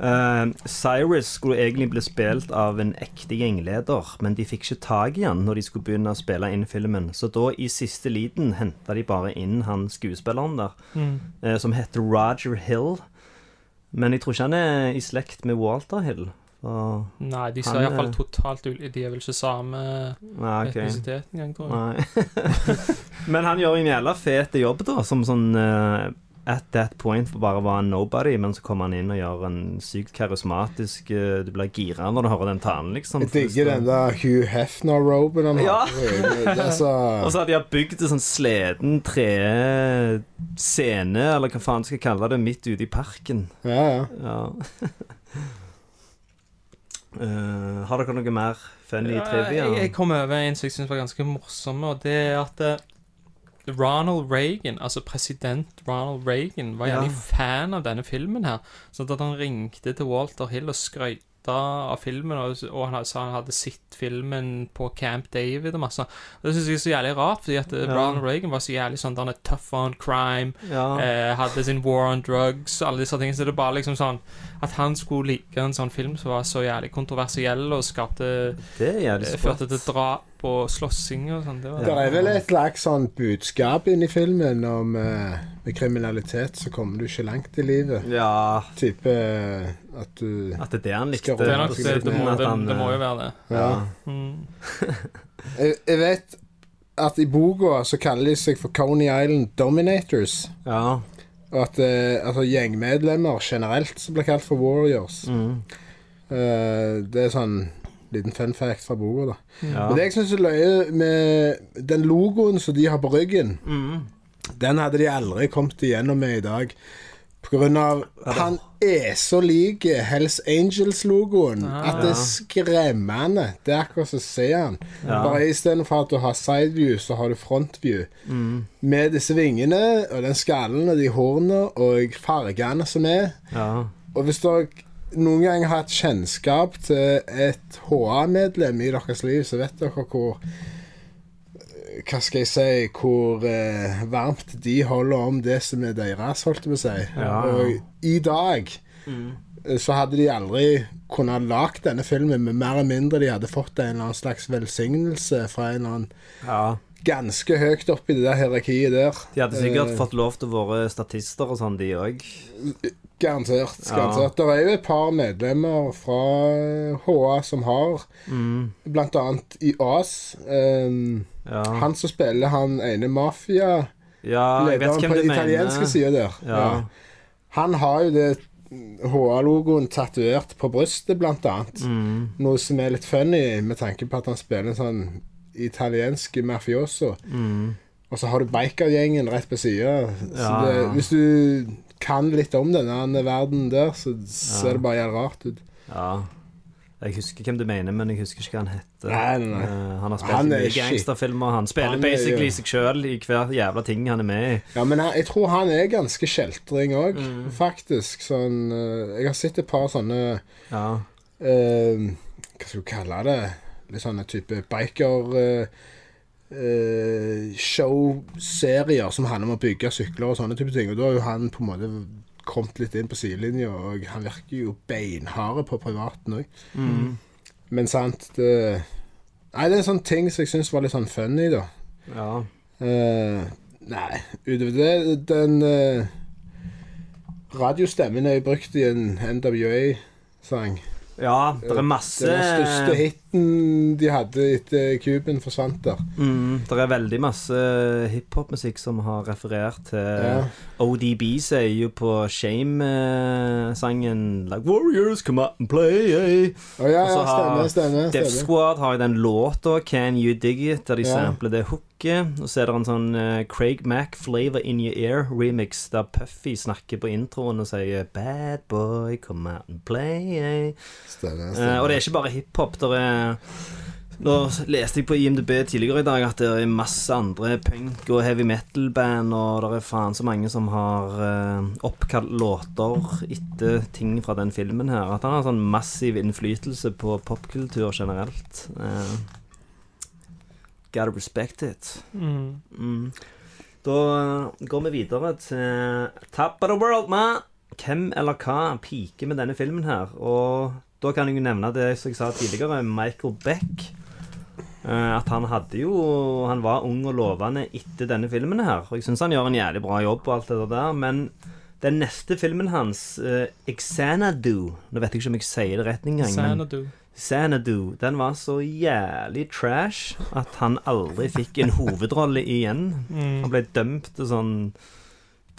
Uh, Cyrus skulle egentlig bli spilt av en ekte gjengleder, men de fikk ikke tak i han når de skulle begynne å spille inn filmen. Så da, i siste liten, henta de bare inn han skuespilleren der, eh, som heter Roger Hill. Men jeg tror ikke han er i slekt med Walter Hill. Så, Nei, de ser iallfall totalt ulike. De er vel ikke samme nei, okay. etnisitet engang, tror jeg. Nei. Men han gjør en jævla fet jobb, da, som sånn uh, At that point for bare å en nobody, men så kommer han inn og gjør en sykt karismatisk uh, Du blir gira når du hører den talen, liksom. Jeg digger den der Hugh Hefner-roben han Ja. har. Så Og så hadde de bygd en sånn sleden tre-scene, eller hva faen skal jeg kalle det, midt ute i parken. Ja, ja. Ja. Eh, har dere noe mer funny Ja, trivia? Jeg, jeg kom over en som jeg syns var ganske morsom, og det er at uh, Ronald Reagan, altså president Ronald Reagan, var Ja. jævlig fan av denne filmen her. Så at han ringte til Walter Hill og skrøyta av filmen, og, og han sa han hadde sett filmen på Camp David og masse. Det syns jeg er så jævlig rart, fordi at eh, Ja. Ronald Reagan var så jævlig sånn Han er tough on crime, ja. eh, hadde sin war on drugs, alle disse tingene. Så det er bare liksom sånn At han skulle like en sånn film som var så jævlig kontroversiell og skapte det jævlig det sprøtt. førte til drap og slåssing og sånn. Det var Det er vel et slags sånn budskap inni filmen om uh, med kriminalitet så kommer du ikke langt i livet. Ja, Type uh, at du at det er det han likte. Det, er nok, det, det, må, det, det må jo eh, være det. Ja. Mm. Jeg, jeg vet at i boka så kaller de seg for Coney Island Dominators. Ja. Og at eh, altså gjengmedlemmer generelt som blir kalt for warriors. Mm. Eh, det er sånn Liten fun fact fra boka, da. Ja. Men det jeg syns er løye med den logoen som de har på ryggen, Mm. den hadde de aldri kommet igjennom med i dag. På grunn av Han er så lik Hells Angels-logoen at det er skremmende. Det er akkurat som å se han. Ja. Bare istedenfor at du har sideview, så har du frontview. Mm. Med disse vingene og den skallen og de hornene og fargene som er. ja. Og hvis dere noen gang har hatt kjennskap til et HA-medlem i deres liv, så vet dere hvor Hva skal jeg si Hvor eh, varmt de holder om det som er deres, holdt jeg på å si. Ja. Og i dag mm. så hadde de aldri kunnet lage denne filmen med mer eller mindre de hadde fått en eller annen slags velsignelse fra en eller annen ja. ganske høyt oppe i det der hierarkiet der. De hadde sikkert Eh, fått lov til å være statister og sånn, de òg. Garantert. Ja. Det er jo et par medlemmer fra HA som har, Mm. blant annet i AS. Um, Ja. Han som spiller han ene mafia, ja, lederen på den italienske sida der. Ja. Han har jo det HA-logoen tatovert på brystet, blant annet. Mm. Noe som er litt funny, med tanke på at han spiller en sånn italiensk mafioso. Mm. Og så har du bikergjengen rett på sida. Ja. Hvis du kan litt om denne verden der, så ser det bare jævlig rart ut. Ja. Jeg husker hvem du mener, men jeg husker ikke hva han heter. Nei, nei. Eh, han har spilt Han i mye gangsterfilmer. Han spiller Han er basically ja. seg sjøl i hver jævla ting han er med i. Ja, men jeg, jeg tror han er ganske kjeltring òg, Mm. faktisk. Sånn eh, Jeg har sett et par sånne Ja. uh, Hva skal du kalle det? Litt sånne type biker eh, eh, Show-serier som handler om å bygge sykler og sånne type ting. Og da har jo han på en måte kommet litt inn på sidelinja, og han virker jo beinhard på privaten òg. Mm. Men sant det, Nei, det er en sånn ting som jeg syns var litt sånn funny, da. ja. Eh, nei, utover det Den eh, radiostemmen er jo brukt i en NWA-sang. Ja, det er masse Den største hiten de hadde etter Cuben forsvant der. mm, Det er veldig masse hiphop-musikk som har referert til Ja. ODB sier jo på Shame-sangen Like Warriors, come out and play. Oh, ja, ja, har stemmer, stemmer. Death. Squad har jo den låta Can You Dig It, der de Ja. sampler det hooket. Og så er det en sånn uh, Craig Mack Flavor In Your Ear-remix, der Puffy snakker på introen og sier Bad boy, come out and play. Stemmer, stemmer. Uh, og det er ikke bare hiphop. Der er Nå leste jeg på IMDb tidligere i dag at det er masse andre punk- og heavy metal-band, og det er faen så mange som har uh, oppkalt låter etter ting fra den filmen her. At han har sånn massiv innflytelse på popkultur generelt. Uh, gotta respect it. Mm. Mm. Da eh, går vi videre til Top of the World, man. Hvem eller hva piker med denne filmen her? Og da kan jeg jo nevne det som jeg sa tidligere, Michael Beck. Eh, At han hadde jo Han var ung og lovende etter denne filmen her. Og jeg syns han gjør en jævlig bra jobb og alt det der, men den neste filmen hans, uh, Xanadu Nå vet jeg ikke om jeg sier det rett engang, men Xanadu. Den var så jævlig trash at han aldri fikk en hovedrolle igjen. Mm. Han ble dømt til sånn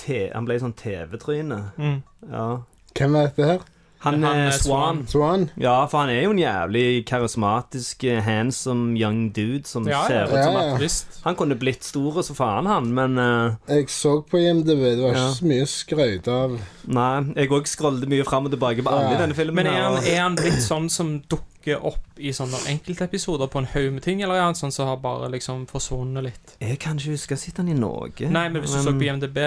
te, Han ble sånn TV-tryne. Mm. Ja. Hvem er dette her? Han Han er er Swan. Swan? Ja, for han er jo en jævlig karismatisk, eh, handsome young dude som Ja, ser ut som ja, ja. at Han kunne blitt stor så faen, han, men uh, Jeg så på IMDb, det var Ja. ikke så mye skrøyt av Nei. Jeg òg scrollet mye fram og tilbake på alle i denne filmen. Men er han, er han blitt sånn som dukker opp i sånne enkeltepisoder på en haug med ting, eller er han sånn som har bare liksom forsvunnet litt? Jeg kan ikke huske sett han i Norge. Nei, men hvis du så på IMDb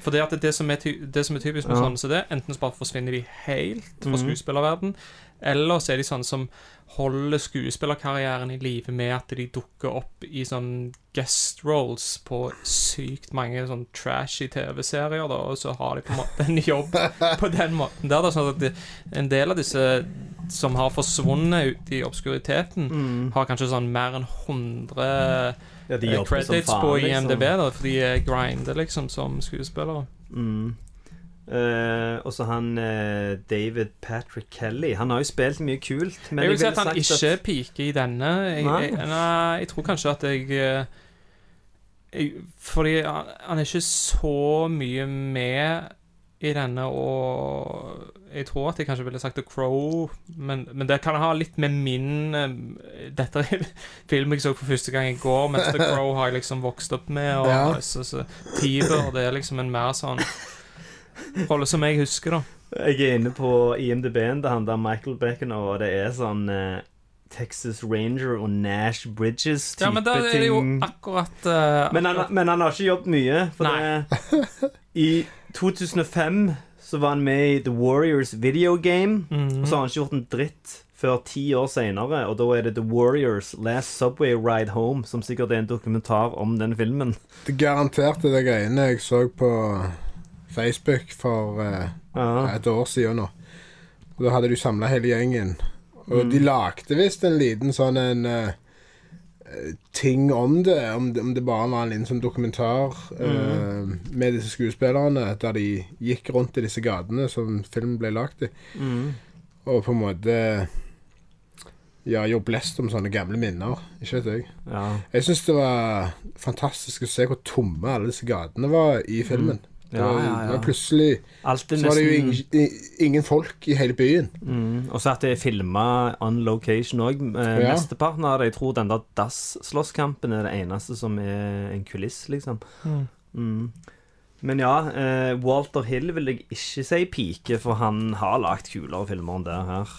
For det, det, som er det som er typisk med Ja. sånne som det, enten så bare forsvinner de helt fra Mhm. skuespillerverden, eller så er de sånne som holder skuespillerkarrieren i live med at de dukker opp i sånn guest roles på sykt mange sånn trashy TV-serier, da, og så har de på en måte en jobb på den måten der. Da, sånn at en del av disse som har forsvunnet ut i obskuriteten, Mm. har kanskje sånn mer enn 100 Ja, eh, credits faen, på liksom. IMDb, da, for de er grinder liksom som skuespillere. Mm. Eh, og så han uh, David Patrick Kelly. Han har jo spilt mye kult. Men jeg vil si at han ikke ikke piker i denne. Jeg, Nei. jeg, nei, jeg tror kanskje at jeg, eh, jeg Fordi han han er ikke så mye med i denne, og jeg tror at jeg kanskje ville sagt The Crow, men, men det kan ha litt med min Dette er film jeg så for første gang i går, mens The Crow har jeg liksom vokst opp med. Og Ja. så, så Tiber, det er liksom en mer sånn rolle som jeg husker, da. Jeg er inne på IMDb-en Det han om Michael Bacon, og det er sånn eh, Texas Ranger og Nash Bridges-type Ja, men da er det jo ting. akkurat eh, Men han, men han har ikke jobbet mye. For Nei. det I 2005 så var han med i The Warriors Video Game. Mhm. Og så har han ikke gjort en dritt før ti år senere. Og da er det The Warriors Last Subway Ride Home, som sikkert er en dokumentar om den filmen. Det garanterte det greiene jeg så på Facebook for uh, Ja. et år siden nå. Og Da hadde du samla hele gjengen. Og de lagde visst en liten sånn en eh, ting om det. Om, det. om det bare var en liten sånn dokumentar eh, med disse skuespillerne, der de gikk rundt i disse gatene som filmen ble lagd i. Mm. Og på en måte ja, gjorde blest om sånne gamle minner. Ikke vet jeg. ja. Jeg syns det var fantastisk å se hvor tomme alle disse gatene var i filmen. Mm. Ja, ja, ja. det plutselig så var det jo ingen, ingen folk i hele byen. mm. Og så at det er filma on location òg. Eh, Ja. Mesteparten av det. Jeg tror den der dass-slåsskampen er det eneste som er en kuliss, liksom. Mm. Mm. Men ja, eh, Walter Hill vil jeg ikke si pike, for han har lagd kulere filmer enn det her.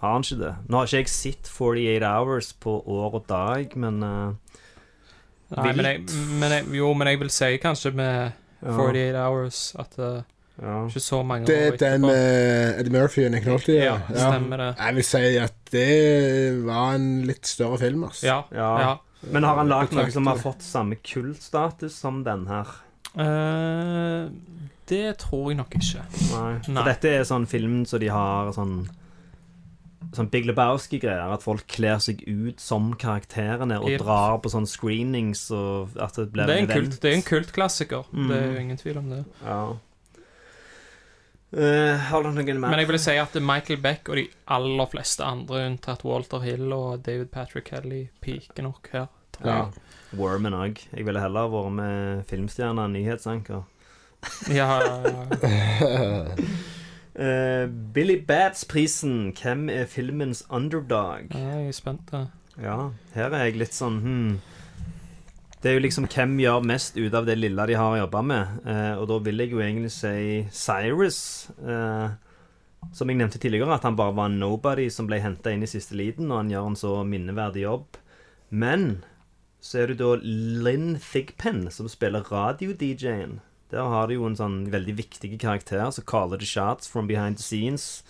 Har han ikke det? Nå har ikke jeg sett 48 Hours på år og dag, men eh, Nei, men jeg, men jeg, jo, men jeg vil si kanskje med. 48 Hours at det ja. ikke så mange Det er år den med Eddie Murphy og Nick Nolte. Ja, stemmer det. Jeg vil si at det var en litt større film, altså. Ja. Ja. ja. Men har han lagd noe som har fått samme kultstatus som den her? Uh, det tror jeg nok ikke. Nei. For dette er sånn film så de har sånn Sånn Big Lebowski-greier. At folk kler seg ut som karakterene og Yep. drar på sånn screenings og at det blir Det er en, event. kult, det er en kultklassiker. Mm. Det er jo ingen tvil om det. Ja. Eh, har du noen mer? Men jeg vil si at Michael Beck og de aller fleste andre, unntatt Walter Hill og David Patrick Kelly, piker nok her. tror Ja. jeg. Wormen òg. Jeg ville heller vært med filmstjerne enn nyhetsanker. Ja, ja, ja. Eh, Billy Bats-prisen. Hvem er filmens underdog? Ja, Jeg er spent. da. Ja, her er jeg litt sånn hmm. Det er jo liksom hvem gjør mest ut av det lille de har å jobbe med. Eh, og da vil jeg jo egentlig si Cyrus. Eh, som jeg nevnte tidligere, at han bare var en nobody som ble henta inn i siste liten, og han gjør en så minneverdig jobb. Men så er det da Lynn Thigpen som spiller radio-DJ-en. Der har du jo en sånn veldig viktig karakter som caller the shots from behind the scenes.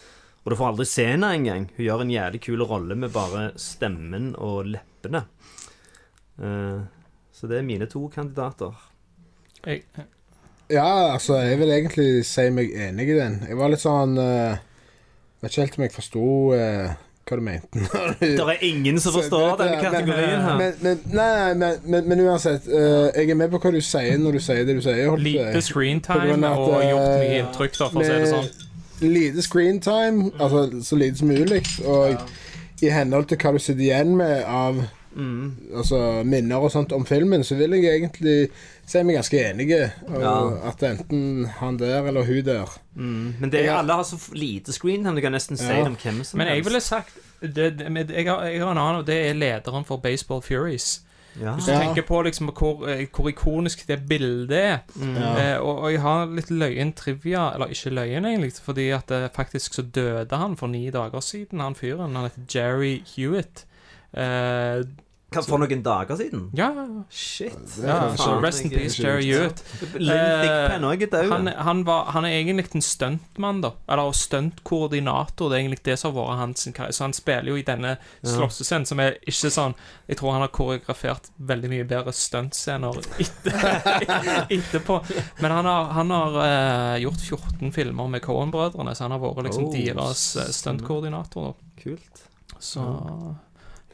Og du får aldri se henne engang. Hun gjør en jævlig kul rolle med bare stemmen og leppene. Uh, så det er mine to kandidater. Jeg, Ja, altså, jeg vil egentlig si meg enig i den. Jeg var litt sånn uh, Vet ikke helt om jeg forsto eh, hva du mente. Det er ingen som forstår denne kategorien her. Men, men, nei, nei, men, men, men uansett, uh, jeg er med på hva du sier når du sier det du sier. lite screentime og gjort mye eh, inntrykk, da, for å si det sånn. Lite screentime, altså så lite som mulig. Og i henhold til hva du sitter igjen med av Mm. altså, minner og sånt om filmen, så vil jeg egentlig si meg ganske enig. Og Ja. At enten han der eller hun der Mm. Men det er, Ja. alle har så lite screen time. Du kan nesten si Ja. om hvem som Men jeg helst. ville sagt det, det, jeg, har, jeg har en annen, og det er lederen for Baseball Furies. ja. Hvis du Ja. tenker på liksom hvor, eh, hvor ikonisk det bildet er. Mm. Eh, og, og jeg har litt løyen trivia, eller ikke løyen egentlig, fordi at eh, faktisk så døde han for ni dager siden, han fyren. Han heter Jerry Hewitt. Eh, Hva, For noen dager siden? ja, Shit. Ja så rest in peace, Jerry. Lynn Eh. Han, han, var, han er egentlig en stuntmann, da. Eller stuntkoordinator. Det er egentlig det som har vært hans karriere. Så han spiller jo i denne slåssescenen som er ikke sånn Jeg tror han har koreografert veldig mye bedre stuntscener etter, etterpå. Men han har, han har uh, gjort 14 filmer med Cohen-brødrene, så han har vært liksom Oh, deres eh, stuntkoordinator. da. Kult. Så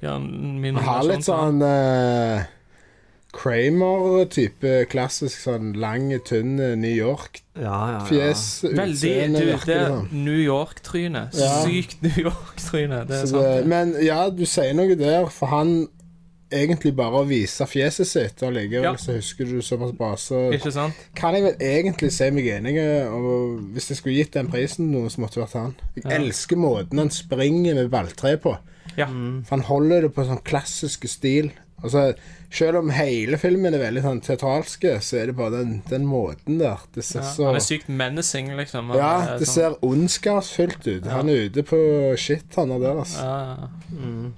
Han har litt sånn uh, Kramer-type klassisk sånn lang, tynn eh, New York-fjes. Ja, ja, ja. Veldig du, Det er. New York-tryne. Ja. Sykt New York-tryne. Det er Så sant. det, det. men ja, du sier noe der, for han egentlig bare å vise fjeset sitt, og likevel Ja. så husker du såpass bra, så Ikke sant? kan jeg vel egentlig si meg enig og Hvis jeg skulle gitt den prisen noe, så måtte det vært han. Jeg Ja. elsker måten han springer med balltre på. Ja. For han holder det på sånn klassiske stil. Altså, Selv om hele filmen er veldig sånn teatralsk, så er det bare den, den måten der. Det ser Ja. så Han er sykt menacing, liksom. Han Ja, det sånn- ser ondskapsfullt ut. Han er ute på shit, han er der, altså. ja. Mm.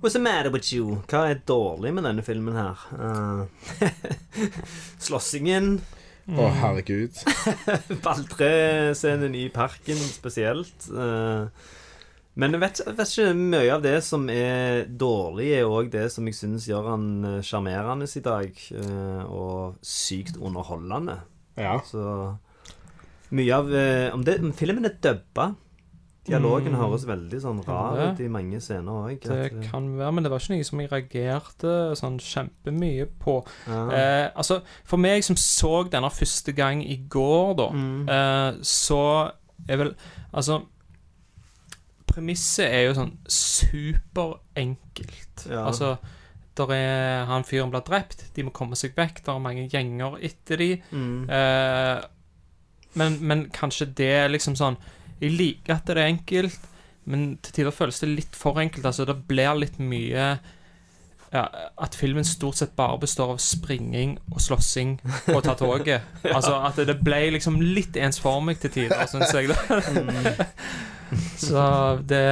What's the matter with you? Hva er dårlig med denne filmen her? Uh, slåssingen, Å, herregud. balltrescenen i parken spesielt. Uh, men jeg vet, vet ikke mye av det som er dårlig, er òg det som jeg syns gjør han eh, sjarmerende i dag. eh, og sykt underholdende. Ja. Så mye av eh, Om, det, om filmen er dubba Dialogen Mm. høres veldig sånn rar ut i mange scener òg. Det kan være, men det var ikke noe som jeg reagerte sånn kjempemye på. ja. Eh, altså, for meg som så denne første gang i går, da, Mm. eh, så er vel Altså Premisset er jo sånn superenkelt. Ja. Altså der er Han fyren blir drept, de må komme seg vekk, der er mange gjenger etter de. Mm. Eh, men, men kanskje det er liksom sånn Jeg liker at det er enkelt, men til tider føles det litt for enkelt. Altså, det blir litt mye ja, At filmen stort sett bare består av springing og slåssing og ta toget. Altså at det ble liksom litt ensformig til tider, syns jeg. Så det,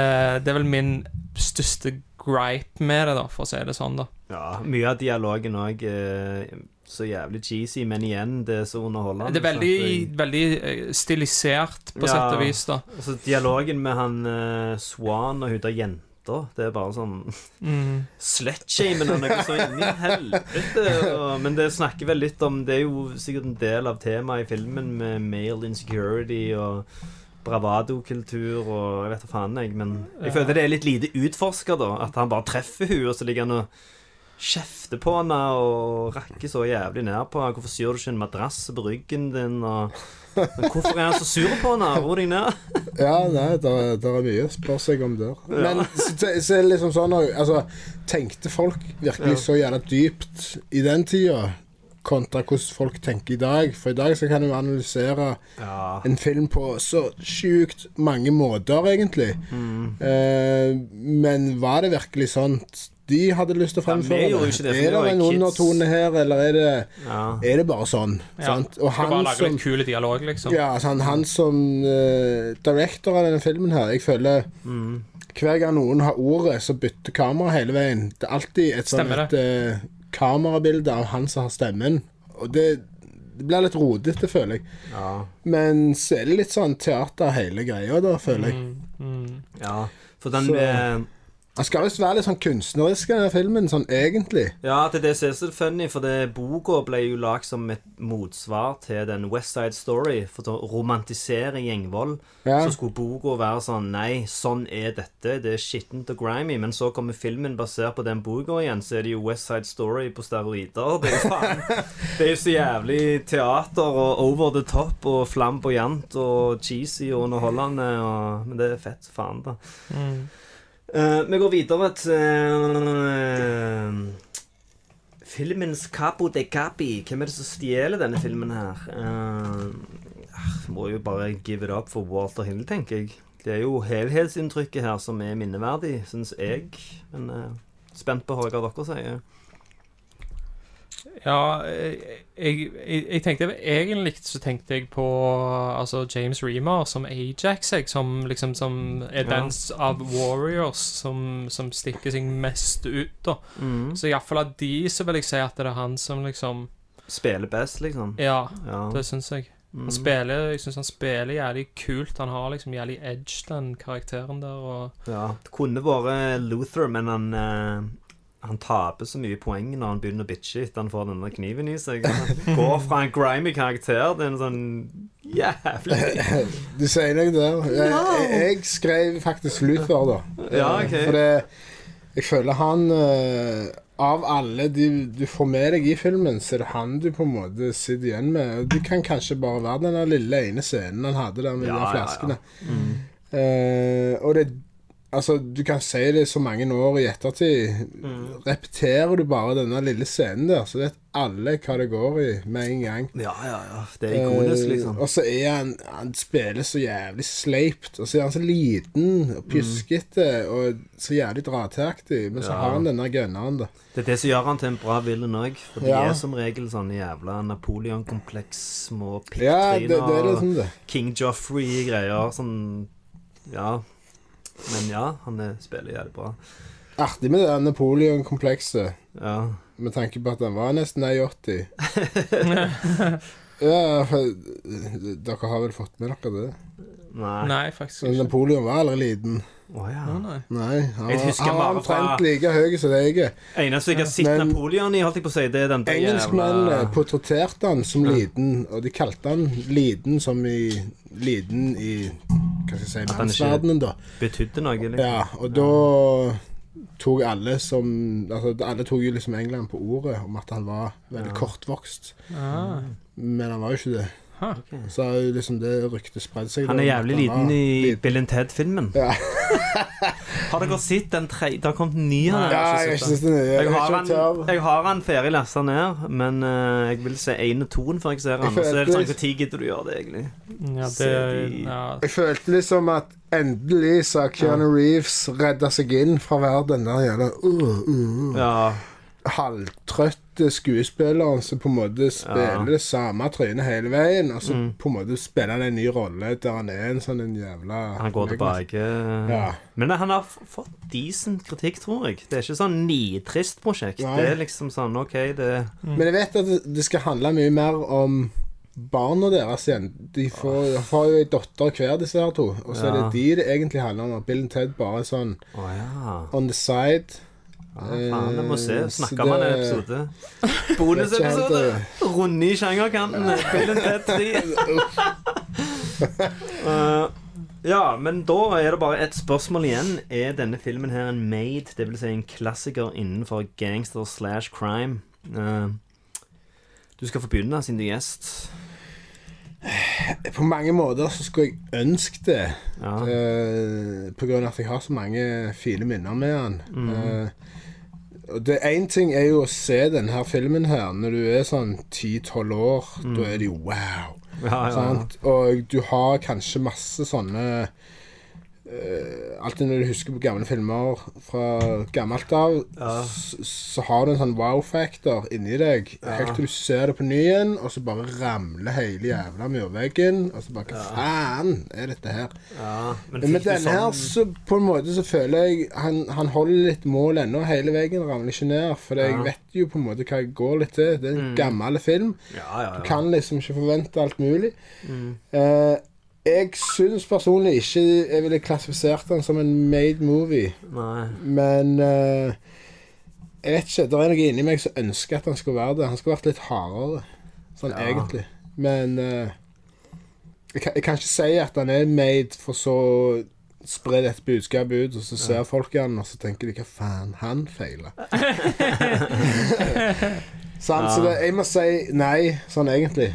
det er vel min største gripe med det, da, for å si det sånn, da. Ja, mye av dialogen òg er så jævlig cheesy, men igjen, det er så underholdende. Det er veldig, at veldig eh, stilisert, på Ja. sett og vis, da. Altså, dialogen med han uh, Swan og hun der jenta, det er bare sånn Mm. slutshamen og noe så inni i helvete. Og, men det snakker vel litt om Det er jo sikkert en del av temaet i filmen med male insecurity og bravadokultur og jeg vet da faen, jeg. Men jeg føler det er litt lite utforska, da. At han bare treffer hun og så ligger han og kjefter på henne og rakker så jævlig ned på henne. Hvorfor syr du ikke en madrass på ryggen din? Og men hvorfor er han så sur på henne? Ro deg ned. Ja, nei, det er mye spør seg om der. Men så, så er det liksom sånn Altså, tenkte folk virkelig Ja. så jævla dypt i den tida? Kontra hvordan folk tenker i dag. For i dag så kan du analysere Ja. en film på så sjukt mange måter, egentlig. Mm. Eh, men var det virkelig sånn de hadde lyst til å Ja, fremføre ikke det, vi Er det en kids. undertone her, eller er det, ja. er det bare sånn? Ja. Sant? Og Skal bare lage som litt kule dialog, liksom. ja, altså han, han som uh, director av denne filmen her, jeg føler Mm. hver gang noen har ordet, så bytter kamera hele veien. Det er alltid et sånt Stemmer et, eh, kamerabilde av han som har stemmen. Og det, det blir litt rodete, føler jeg. ja. Men så er det litt sånn teater hele greia, da, føler jeg. Mm, mm. Ja, for den Så- eh, Han skal visst være litt sånn kunstnerisk, denne filmen, sånn egentlig. Ja, det er det er så funny, for det boka ble jo lagd som et motsvar til den West Side Story. For å romantisere gjengvold, Ja. så skulle boka være sånn Nei, sånn er dette. Det er skittent og grimy. Men så kommer filmen basert på den boka igjen, så er det jo West Side Story på steroider. Det er jo faen Det er jo så jævlig teater og over the top og flamboyant og cheesy og underholdende. Og, men det er fett faen, da. Mm. Eh, vi går videre til eh, filmens Capo de Capi. Hvem er det som stjeler denne filmen her? Uh, må jo bare give it up for Walter Hill, tenker jeg. Det er jo helhetsinntrykket her som er minneverdig, syns jeg. Men uh, spent på hva dere sier. Ja, jeg, jeg, jeg tenkte egentlig så tenkte jeg på altså James Reamer som Ajax, jeg, som liksom som er den ja. av Warriors som, som stikker seg mest ut, da. Mm. Så iallfall av de så vil jeg si at det er han som liksom Spiller best, liksom. Ja, Ja. det syns jeg. Mm. Han spiller Jeg syns han spiller jævlig kult. Han har liksom jævlig edge, den karakteren der, og Ja, det kunne vært Luther, men han eh, Han taper så mye poeng når han begynner å bitche etter han får denne kniven i seg. Han går fra en grimy karakter til en sånn jævlig Du sier noe der. Jeg, jeg, jeg skrev faktisk Luther, da. Ja, okay. ok. For det, jeg føler han eh, Av alle de du får med deg i filmen, så er det han du på en måte sitter igjen med. Du kan kanskje bare være den lille ene scenen han hadde der med Ja, de ja, ja. flaskene. Mm. Uh, og det Altså, du kan si det så mange år i ettertid. Repeterer du bare denne lille scenen der, så vet alle hva det går i med en gang. Ja, ja, ja. Det er ikonisk, Eh, liksom. Og så er han Han spiller så jævlig sleipt. Og så er han så liten og pjuskete og så jævlig drateaktig. Men så Ja. har han denne gunneren, da. Det er det som gjør han til en bra villain òg. For de Ja. er som regel sånne jævla Napoleon-kompleks, små Ja, det, det det. King Joffrey-greier. Sånn Ja. Men ja, han er, spiller jævlig bra. Artig med det Napoleon-komplekset. Ja. Med tanke på at han var nesten 80 ja, for dere har vel fått med dere det? Nei. Nei, faktisk Men ikke. Napoleon var aldri liten. Oh, ja. Nei, nei. Nei, han Jeg var, han var bare fra- omtrent like høy som deg. Eneste jeg har sett Men- Napoleon i, holdt jeg på å si, det er den der Engelskmennene portretterte han som liten, og de kalte han liten som i Liten i Hva skal jeg si han ikke- Mannsverdenen, da. betydde noe, liksom. Ja, og da tok alle som Altså, alle tok jo liksom England på ordet om at han var veldig kortvokst. Ah. Men han var jo ikke det. Ha. Så har liksom det ryktet spredd seg. Han er jævlig liten i liten. Bill and Ted-filmen. Ja. Har dere sett den tre... Det har kommet en ny av den. Ja, jeg. Jeg, Jeg jeg, har, han, jeg har han ferdig lasta ned, men uh, jeg vil se én og toen før jeg ser han. Jeg så er det er sånn Når gidder du gjøre det, egentlig? Ja, det de- ja. Jeg følte liksom at endelig så har Keanu Reeves redda seg inn fra verden der gjelder uh, uh, Ja. Halvtrøtte skuespilleren som på en måte spiller det samme trynet hele veien, og så Mm. på en måte spiller han en ny rolle der han er en sånn en jævla Han går tilbake. Ja. Men han har fått decent kritikk, tror jeg. Det er ikke sånn nitrist prosjekt. Nei. Det er liksom sånn OK, det Men jeg vet at det, skal handle mye mer om barna deres igjen. De får, oh. får jo ei datter hver, disse her to. Og så er det de det egentlig handler om. Bill og Ted bare sånn oh, ja. on the side. Faen, jeg må se. Snakker Snakke så om en episode. Bonusepisode. Runde i sjangerkanten. Bill and Ted 3. Eh, ja, men da er det bare ett spørsmål igjen. Er denne filmen her en made, dvs. Si en klassiker innenfor gangster slash crime? Uh, du skal få begynne, siden du er gjest. På mange måter så skulle jeg ønske det. Ja. Uh, på grunn av at jeg har så mange fine minner med han. Mm. Uh, og det Én ting er jo å se denne filmen her når du er sånn 10-12 år. Da er det jo wow. Ja, ja? Og du har kanskje masse sånne Alltid når du husker på gamle filmer fra gammelt av, Ja. så, har du en sånn wow-factor inni deg. Helt til du ser det på ny igjen, og så bare ramler hele jævla murveggen. Og så bare Hva faen er dette her? Ja, men Men med denne her, sånn- så på en måte så føler jeg Han, han holder litt mål ennå. Hele veggen ramler ikke ned. For jeg Ja. Mm. vet jo på en måte hva jeg går litt til. Det er en gammel film. Ja, ja, Du kan liksom ikke forvente alt mulig. Mm. Eh, jeg syns personlig ikke jeg ville klassifisert den som en made movie. Nei. Men uh, jeg vet ikke. Det er noe inni meg som ønsker at han skulle være det. Han skulle vært litt hardere, sånn Ja. egentlig. Men uh, jeg, kan, jeg kan ikke si at han er made for så å spre dette budskapet ut, og så ser folk han, og så tenker de hva faen, han feiler'. sånn, Så det, jeg må si nei, sånn egentlig.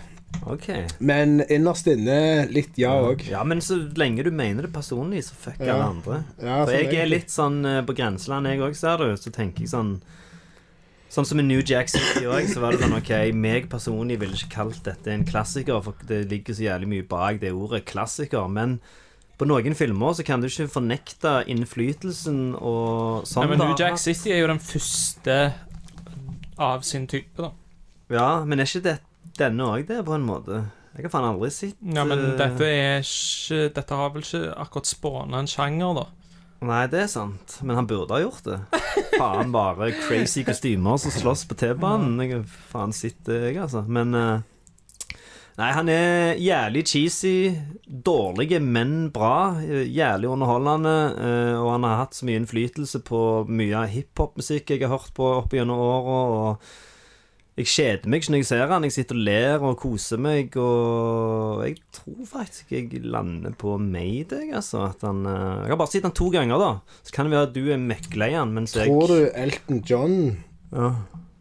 OK. Men innerst inne litt ja òg. Ja, men så lenge du mener det personlig, så fuck Ja. alle andre. Ja, For jeg er litt sånn eh, på grenseland, jeg òg, ser du. Så tenker jeg sånn Sånn som i New Jack City òg, så var det sånn OK, meg personlig ville ikke kalt dette en klassiker, for det ligger så jævlig mye bak det ordet klassiker. Men på noen filmer så kan du ikke fornekte innflytelsen og sånn. Nei, men. New Jack City er jo den første av sin type, da. Ja, men er ikke det, denne òg det, på en måte? Jeg har faen aldri sett Ja, men eh, dette er ikke Dette har vel ikke akkurat spåna en sjanger, da. Nei, det er sant. Men han burde ha gjort det. Faen, bare crazy kostymer som slåss på T-banen. Jeg har faen sett jeg, altså. Men eh, Nei, han er jævlig cheesy. Dårlige, men bra. Jævlig underholdende. eh, Og han har hatt så mye innflytelse på mye av hiphop-musikk jeg har hørt på opp gjennom åra. Jeg kjeder meg ikke når jeg ser han. Jeg sitter og ler og koser meg. Og jeg tror faktisk jeg lander på Mayday, altså. At han, eh, jeg har bare sett han to ganger, da. Så kan det være at du er møkklei han, mens jeg Tror du Elton John ja.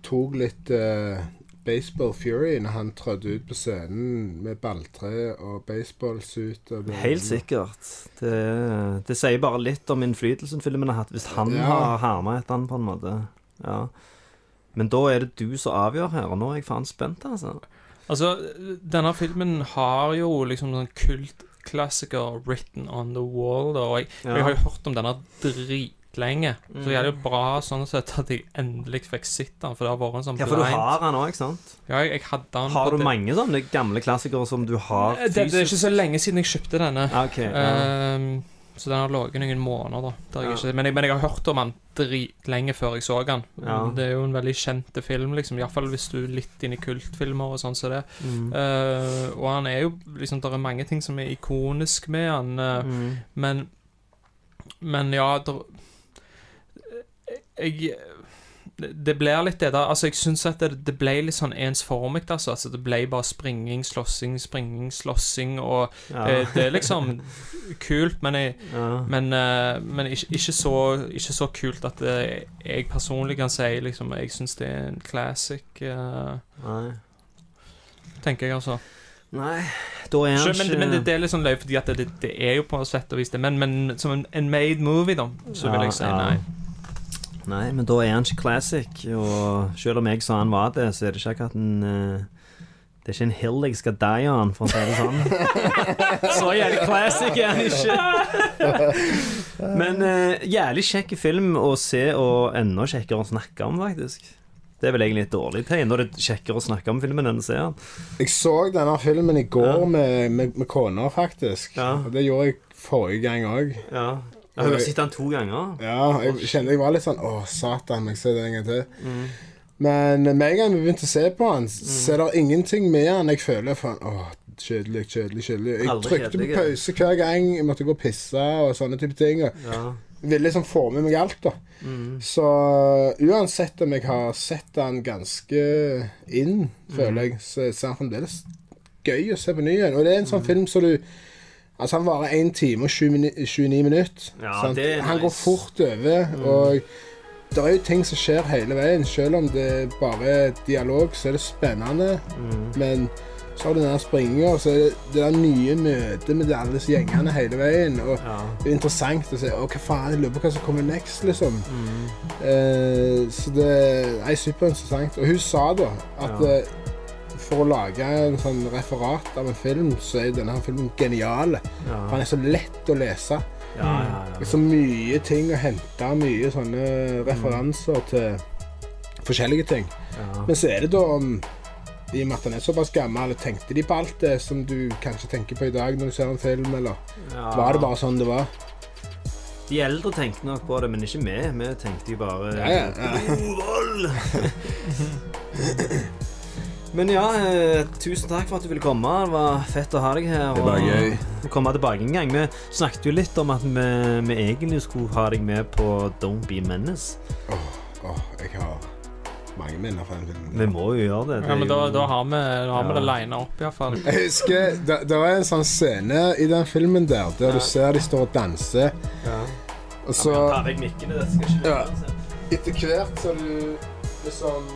tok litt uh, Baseball Fury når han trådte ut på scenen med balltre og baseballsuit. Helt sikkert. Det, det sier bare litt om innflytelsen filmen har hatt, hvis han Ja. har herma etter den, på en måte. Ja. Men da er det du som avgjør her, og nå er jeg faen spent, altså. Altså, denne filmen har jo liksom sånn kultklassiker written on the wall, da. Og jeg, Ja. jeg har jo hørt om denne dritlenge. Så det er jo bra sånn sett at jeg endelig fikk sett den, for det har vært en sånn Ja, for du har den òg, ikke sant? Ja, jeg, jeg hadde den Har du det- mange sånne gamle klassikere som du har det, det er ikke så lenge siden jeg kjøpte denne. Okay, Ok, ja. Ehm, så den har ligget noen måneder, da. Der jeg Ja. ikke, men, jeg, men jeg har hørt om den dritlenge før jeg så den. Ja. Det er jo en veldig kjent film, liksom. Iallfall hvis du er litt inne i kultfilmer og sånn som det. Mm. Uh, og han er jo liksom Det er mange ting som er ikonisk med han, uh, Mm. men Men ja der, Jeg det blir litt det der Altså, jeg syns at det, det ble litt sånn ensformig, altså. altså. Det ble bare springing, slåssing, springing, slåssing, og Ja. det, det er liksom kult, men jeg Ja. Men, eh, men ikke, ikke, så, ikke så kult at eh, jeg personlig kan si liksom Jeg syns det er en classic, uh, Nei. tenker jeg, altså. Nei, da er han ikke men, men det, er litt sånn løy, fordi at det, det er jo på sett og vis det. Men, men som en, en made movie, da, så vil jeg si nei. Nei, men da er han ikke classic. Og selv om jeg sa han var det, så er det ikke akkurat en eh, Det er ikke en hill jeg skal die on, for å si det sånn. så jævlig classic er han ikke. men eh, jævlig kjekk film å se, og enda kjekkere å snakke om, faktisk. Det er vel egentlig et dårlig tegn. Når det er kjekkere å snakke om filmen enn å se den. Jeg så denne filmen i går Ja. med, med, med kona, faktisk. Ja. Og det gjorde jeg forrige gang òg. Ja. Jeg har sett den to ganger. Ja, jeg kjenner jeg var litt sånn Å, satan, jeg ser det en gang til? Mm. Men med en gang vi begynte å se på han, så er det ingenting med han jeg føler for Å, kjedelig, kjedelig, kjedelig. Jeg Aldri trykte kjedelig, på pause hver gang jeg måtte gå og pisse og sånne type ting. Og Ja. ville liksom få med meg alt, da. Mm. Så uansett om jeg har sett han ganske inn, føler jeg, så er han fremdeles gøy å se på ny igjen. Og det er en sånn film som du Altså, han varer 1 time og 29 minutter. Ja, er Han går fort over, og det er jo ting som skjer hele veien. Selv om det er bare dialog, så er det spennende. Mm. Men så har du den der springinga, og så er det det der nye møtet med alle disse gjengene hele veien. Og Ja. det er interessant å se Å, hva faen, jeg lurer på hva som kommer next, liksom. Mm. Eh, så det er superinteressant. Og hun sa da at Ja. For å lage en sånn referat av en film, så er denne filmen genial. Ja. Han er så lett å lese. Ja, ja, ja. så mye ting å hente, mye sånne referanser til forskjellige ting. Men så er det da om i og med at han er såpass gammel, tenkte de på alt det som du kanskje tenker på i dag når du ser en film, eller var det bare sånn det var? De eldre tenkte nok på det, men ikke vi. Vi tenkte jo bare Ja, ja, ja. Men ja, eh, tusen takk for at du ville komme. Det var fett å ha deg her. Det var og gøy. Komme tilbake en gang. Vi snakket jo litt om at vi, vi egentlig skulle ha deg med på Don't Be Menace. Åh, åh, jeg har mange minner fra den filmen. Vi må jo gjøre det. det Ja, men da, jo- da har vi, da har vi Ja. det lina opp, iallfall. Jeg husker, det, det var en sånn scene i den filmen der, der Ja. du ser de står og danser, ja. og så Ja, men Ta vekk mikkene. Det skal ikke Ja. altså. etter hvert så er du liksom